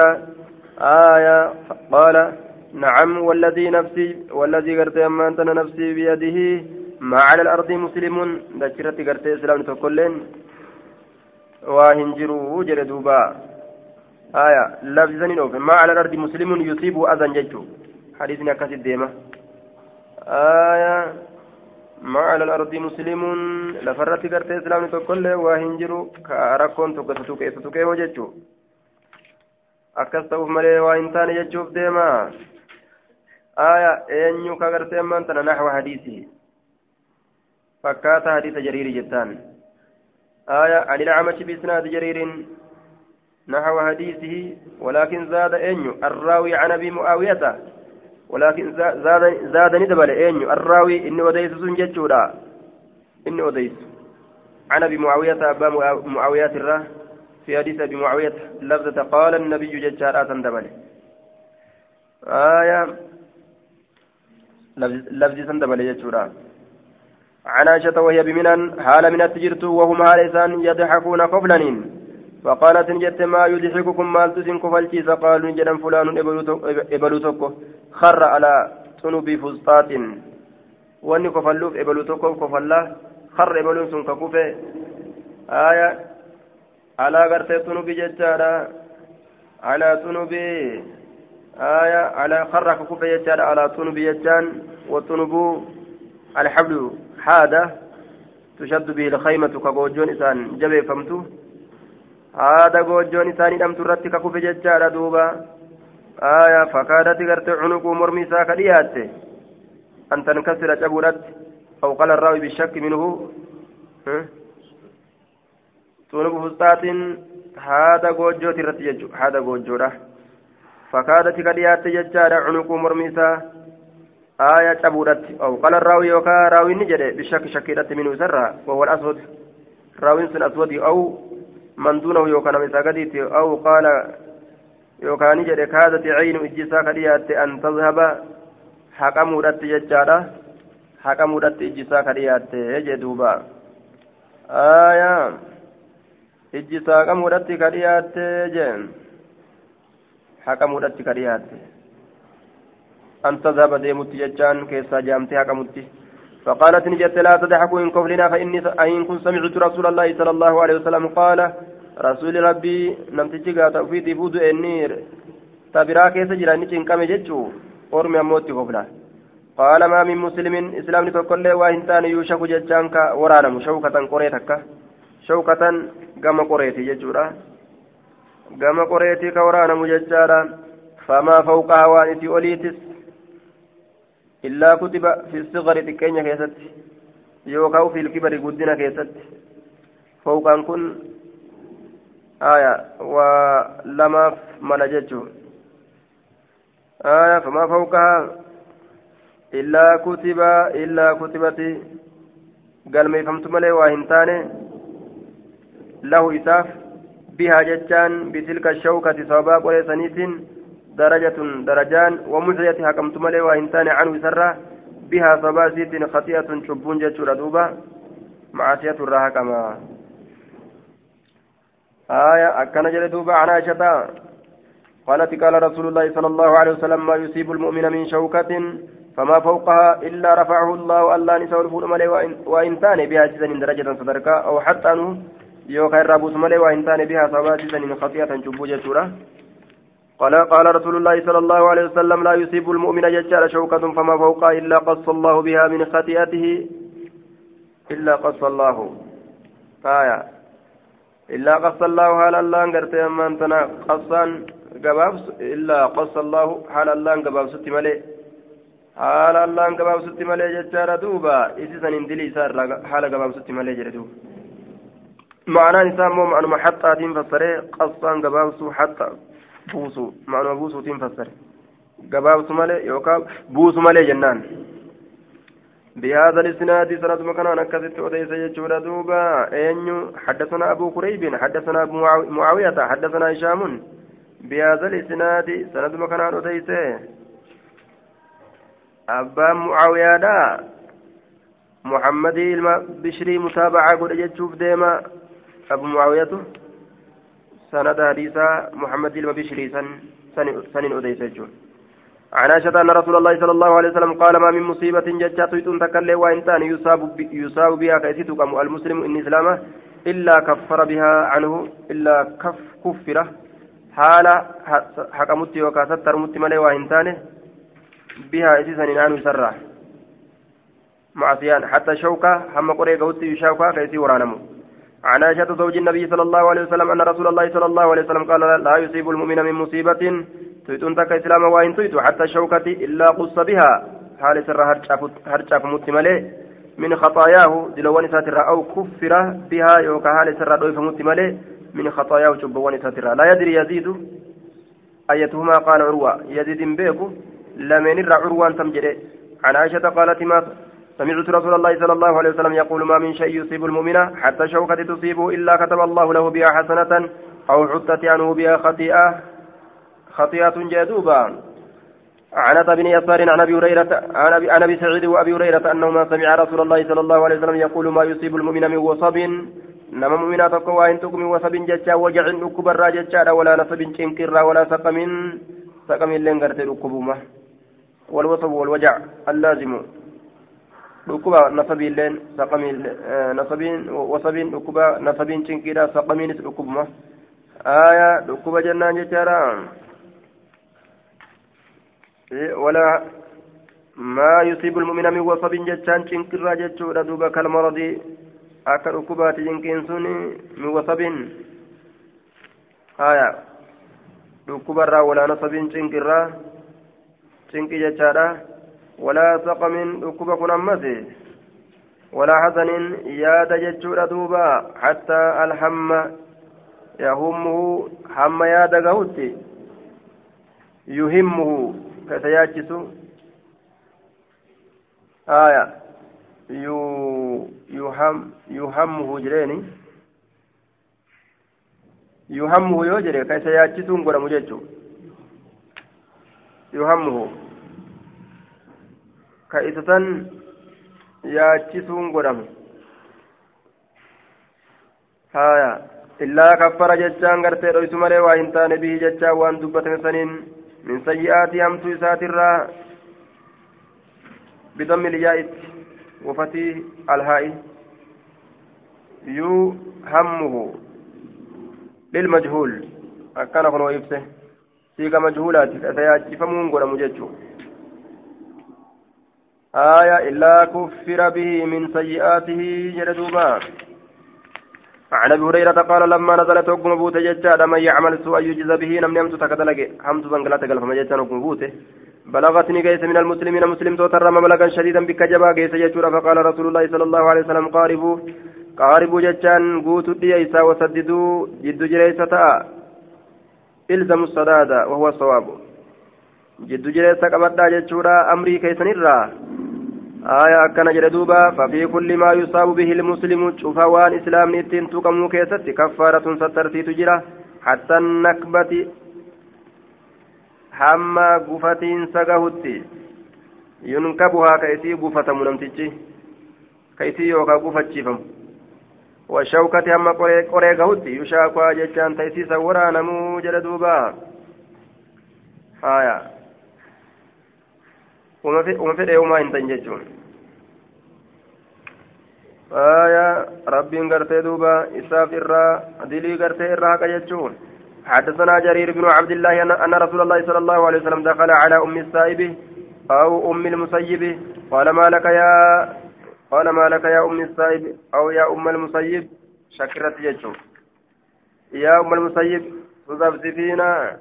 Speaker 1: آية قال نعم والذي نفسي والذي قرت أما أنت نفسي بيده ما على الأرض مسلم. ذكرت قرت إسلام تقولين. وهنجروا جردوبا آية لفظا ما على الأرض مسلم يصيب أذى ججو حديثنا كاسد ديمة آية. ما على الأرض مسلم. لفرت قرت إسلام تقول وهنجر كأركون تقصتك إستك وجدت أكستوف ملي وإنسان يجوف ديما. آية. أن كغرت من نحو حديثه. فكات حديث جرير جتان آية. عن الأعمش بإسناد جرير. نحو حديثه. ولكن زاد أن الراوي عن أبي معاوية. ولكن زاد زادني دبل أين الراوي إني أديس سنجتشورا إني أديس عن أبي معاوية أبا معاوية الراه في حديث أبي معاوية لفظة قال النبي ججارا دبل. آية. لفظ سندبل ججورا عن عائشة وهي بمنن حال من التجرت وهم هالسان يضحكون قبلنين. فقالت نجت ما يضحككم مال تسن كفلتيس قالوا نجدا فلان إبلو تكو خر على تنوب فسطاط. وأني كفلوف إبلو تكو كفلا خر إبلو سن ككوفي آية. على غرتي تنوب ججارا على تنوب. آية. على خر ككوفي ججارا على تنوب ججان والتنوب الحبل. حادة. تشد به الخيمة كغوجون إسان جبه فمتو. Haada goojjoon isaanii dhamtu irratti ka kufe jechaadha duuba. Aya fakaadati garte cunuquu mormi isaa ka dhiyaatte. An tankasira cabuudhatti aw qala arraawi bishakki minhu. Cunuqu fustaatiin haada goojjooti irratti jechu haada goojjoodha fakaadati ka dhiyaatte jechaadha cunuquu mormi isaa. Aya cabuudhatti aw qala arraawi yookaa raawinni jedhe bishakki shakkiidhatti minhu isarraa wawal aswad. Raawin sun aswadi aw من دونه يوكان من ساقديت أو قال يوكان جد كادت عين إجسا كريات أن تذهب حكم ودت ججارة حكم ودت إجسا كريات يجدوبا. آية. إجسا كم كريات جن حكم ودت كريات. أن تذهب ديمت ججان كيسا جامتي حكمتي فقالت نجت لا تضحكوا إن كفلنا فإني إن كنت سمعت رسول الله صلى الله عليه وسلم قال رسول ربي نمتجي قاتا في ديفود النير تبرا كيس جراني چنكم جتشو أرمي أموتي كفلا. قال ما من مسلم إسلام تقول وإنتان يوشك جتشانك ورانا شوكة قريتك. شوكة قام قريتي جتشورا قام قريتي كورانا مجتشارا فما فوقها وانتي أوليتس. إلا كتب في الصغر تكينيا كيست يوكاو في الكبر قدنا كيست فوق أن كن آية ولما منجته آية فما فوقها إلا كتب إلا كتبت قال ما يفهمت ملي وهنتان له إساف بها جتان بتلك الشوكة صوابا وليسنيت درجة درجان ومحية حكمت ملي وإنسان عنه سرة بها صباسيت خطيئة شبون جتشور دوبا معصية الراها كما. آية أكن جل دوبا عن عائشة قالت قال رسول الله صلى الله عليه وسلم ما يصيب المؤمن من شوكة فما فوقها إلا رفعه الله ألا نسوا الفول ملي وإن تاني بها جزن درجة صدركا أو حتى أنه يوكا الرابوس ملي وإن تاني بها صباسيت خطيئة شبون جتشورا قال قال رسول الله صلى الله عليه وسلم لا يصيب المؤمن ججال شوكة فما فوقها إلا قص الله بها من خطيئته إلا قص الله. آية إلا قص الله حال الله قرت أما أنتنا قصان قبابس إلا قص الله حال الله قبابس ملي. حال الله قبابس ملي ججال دوبا. إذا اندلي سار حال قبابس ملي جردو معنى نسام معنى محطة فسره قصان قبابس حتى buusu ma'anuma buusuutiin fassare. Gabaabsu malee yookaan buusu malee jennaan. بهذا الاسناد سند مكان أكثت وليس يجود دوبا أين حدثنا أبو كريب حدثنا أبو معاوية حدثنا هشام بهذا الاسناد سند مكان وليس أبا معاوية محمد البشري متابعة قد يجوب ديما أبو معاوية سند حديثا محمد المبشري سن سن أديس عن عائشة أن رسول الله صلى الله عليه وسلم قال ما من مصيبة ججات تنتكل وإنسان يصاب يصاب بها كيستك المسلم إن إسلامه إلا كفر بها عنه إلا كف كفره حال حكمت وكاست ترمت ملي وإنسانه بها إسيسا عنه سرع معصيان. حتى شوكة هم قرية قوتي يشاوكا كيسي ورانمو. عن عائشة زوج النبي صلى الله عليه وسلم أن رسول الله صلى الله عليه وسلم قال لا يصيب المؤمن من مصيبة. تيتون تك إسلام وإن تيتو حتى الشوكة إلا قص بها. حال سر هرشاف متملي من خطاياه. دلوان ساتر أو كفر بها. يوكا حال سر دويف متملي من خطاياه. شبوان ساتر. لا يدري يزيد أيتهما قال عروة. يزيد بيكو لمن عروة تمجري. عن عائشة قالت ما سمعت رسول الله صلى الله عليه وسلم يقول ما من شيء يصيب المؤمن حتى شوكة تصيبه إلا كتب الله له بها حسنة أو حتت عنه بها خطيئة خطيئة جدوبا عن ابن يسار عن أبي هريرة عن ابي سعيد وأبي هريرة أنهما سمع رسول الله صلى الله عليه وسلم يقول ما يصيب المؤمن من وصب. mu'minaa tokko waa hin tuqmin wasabin jechaa wajacin dhukkubarraa jechaadha walaa nasabin cinqirraa walaa saqamin saqamilleen gartee dhukkubuma والوصب والوجع اللازم. Dhukkuba nasabiilleen saqamiin nasabiin wasabiin dhukkuba nasabiin cinqiidha saqamiinis dhukkubuma aya dhukkuba jennaan jechaadha wala maa yusiibu lmu'mina min wasabin jechaan cinqirraa jechuudha duuba kalmaradii akka dhukkubaati cinqiin sun min wasabin aya dhukkubarraa walaa nasabiin cinqirraa cinqi jechaadha ولا سقم ركوب كن ولا حسن ياد جتشور دوبا حتى الهم يهمه هم ياد قهوتي يهمه. كسياتشس آية. يهم يهمه جريني. يهمه يوجري كسياتشسون قرم جتشو يهمه san yaachisuun godhame haya illaa kaffara jechaan gartee dhoysu malee waa hin taane bihi jechaan waan dubbatame saniin min sayyi'aatii hamtuu isaatirraa bidammi liyyaa'itti wafatii alhaa'i yuu hammuhu lilmajhuul akkana kun wa ibse siiga majhuulaati isa yaachifamuun godhamu jechuudha آية إلا كفر به من سيئاته جلدوبا عن أبي هريرة قال لما نزلت حكم بوت ججاد من يعمل سوء يجز به نم نمت تكدلك حمد بنغلات قال فما ججان حكم بوت بلغتني قيس من المسلمين مسلم توتر ملكا شديدا بك جبا قيس ججورا فقال رسول الله صلى الله عليه وسلم قاربوا. قاربوا ججان قوتوا ديسا وسددوا جد جريسة إلزموا الصداد وهو الصواب. جد جريسة قبضا ججورا أمري كيسن الرا آية أكن جلدوبا ففي كل ما يصاب به المسلم شوف وان إسلام نتين تقمو كيست كفارة سترتي تجرى حتى النكبة yunkabuhaa ka isii gufatamu namtichi ka isii yookaa gufachiifamu washawkati hamma qoree gahutti yushaakwaa jechaan ta isiisan waraanamuu jedha duuba haya uma fedhe umaa hin tan jechuun. آية ربي غرتي دوبا إساف إرى دلي غرتي إرى يجون حدثنا جرير بن عبد الله أن رسول الله صلى الله عليه وسلم دخل على أم السائب أو أم المسيب قال ما لك يا قال ما لك يا أم السائب أو يا أم المسيب شكرت يجون يا أم المسيب تذبذبينا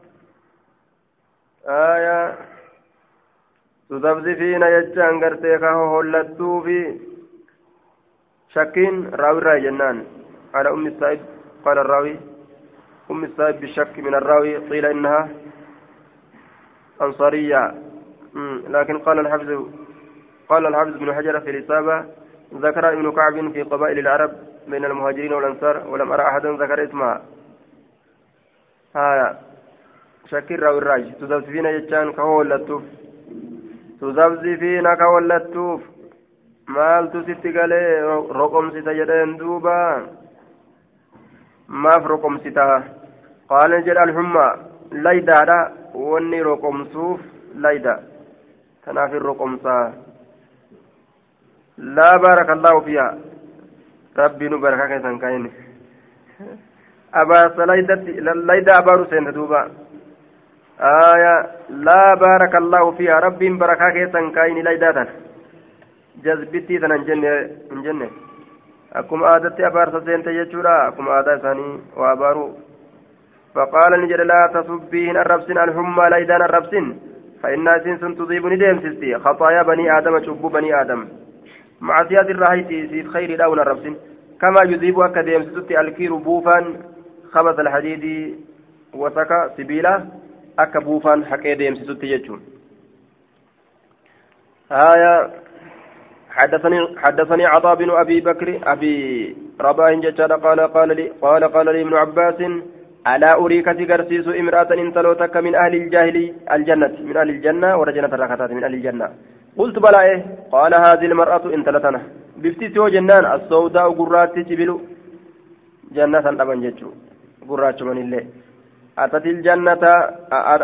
Speaker 1: آية تذبذبينا يجان غرتي كهو هلتو في شكين راوي راي جنان على أم السائب قال الراوي أم السائب بالشك من الراوي قيل إنها أنصارية لكن قال الحفظ قال الحفظ بن حجر في الإصابة ذكر ابن كعب في قبائل العرب بين المهاجرين والأنصار ولم أرى أحدا ذكر اسمها هايا شكين راوي الراج تذبذبين يجان كهولتوف تذبذبين كهولتوف maaltu sitti galee roqomsita jedheen duuba maaf roqomsita qaala jedha alhumma laydaadha wanni roqomsuuf layda tanaaf hin roqomsaa laa baaraka allaahu fiha rabbii nu barakaa keessan kaa'in abaarsa laydatti layda abaaru seente duuba allaahu fiha rabbiin barakaa keessan kaa'in laydaa tana jazbittii tana hin jenne akkuma aadatti abaarsa seente jechuudha akkuma aadaa isaanii waa abaaruu فقال نجد لا تصبين الربسن الحمى ليدان الربسن فإن سنس تضيب ندم سستي خطايا بني آدم شب بني آدم مع سياد الرهيت سيد خير داون الربسن كما يذيب أكديم ستي الكير بوفا خبث الحديد وسكا سبيلا بوفا حكي ديم ستي يجون آية حدثني حدثني عطاء بن أبي بكر أبي رباه ججاد قال قال لي قال قال لي ابن عباس ألا أريك تغرسيس امرأة انتلوتك من أهل الجاهلي الجنة من أهل الجنة ورجنة الركعتات من أهل الجنة. قلت بلى إيه؟ قال هذه المرأة انتلتنا بفتي سوى جنان السوداء قرات جبل جنة أبن جتشو قراش من الله أتت الجنة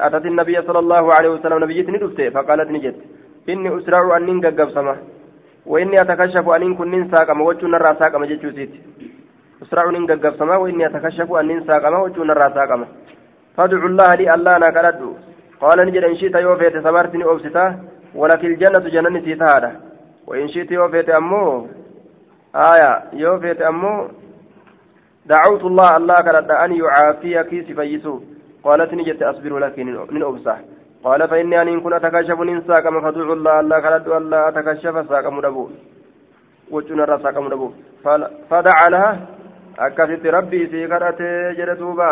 Speaker 1: أتت النبي صلى الله عليه وسلم نبيت ندفته فقالت نجت إني أسرع أن ننقب سما وإني أتكشف أن إن كن ساقما وجه نرى ساقما جتشو سيت أسرع أن ننقب سما وإني أتكشف أن ساقما وجه نرى ساقما فادعوا الله لي الله أنا كردو قال نجد إن شئت يوفيت سمرتني أبستا ولك الجنة جنني سيتهادا وإن شئت يوفيت أمو آية يوفيت أمو دعوت الله الله كرد أن يعافيك سفيسو قالت نجت أصبر لك من أبصح قال فإني أن كن أتكشف ننساك ما فدعو الله الله كرد الله أتكشف ساك مدبو. وجنا رساك مدبو. فدعا لها. أكست ربي سيكرت جلدوبا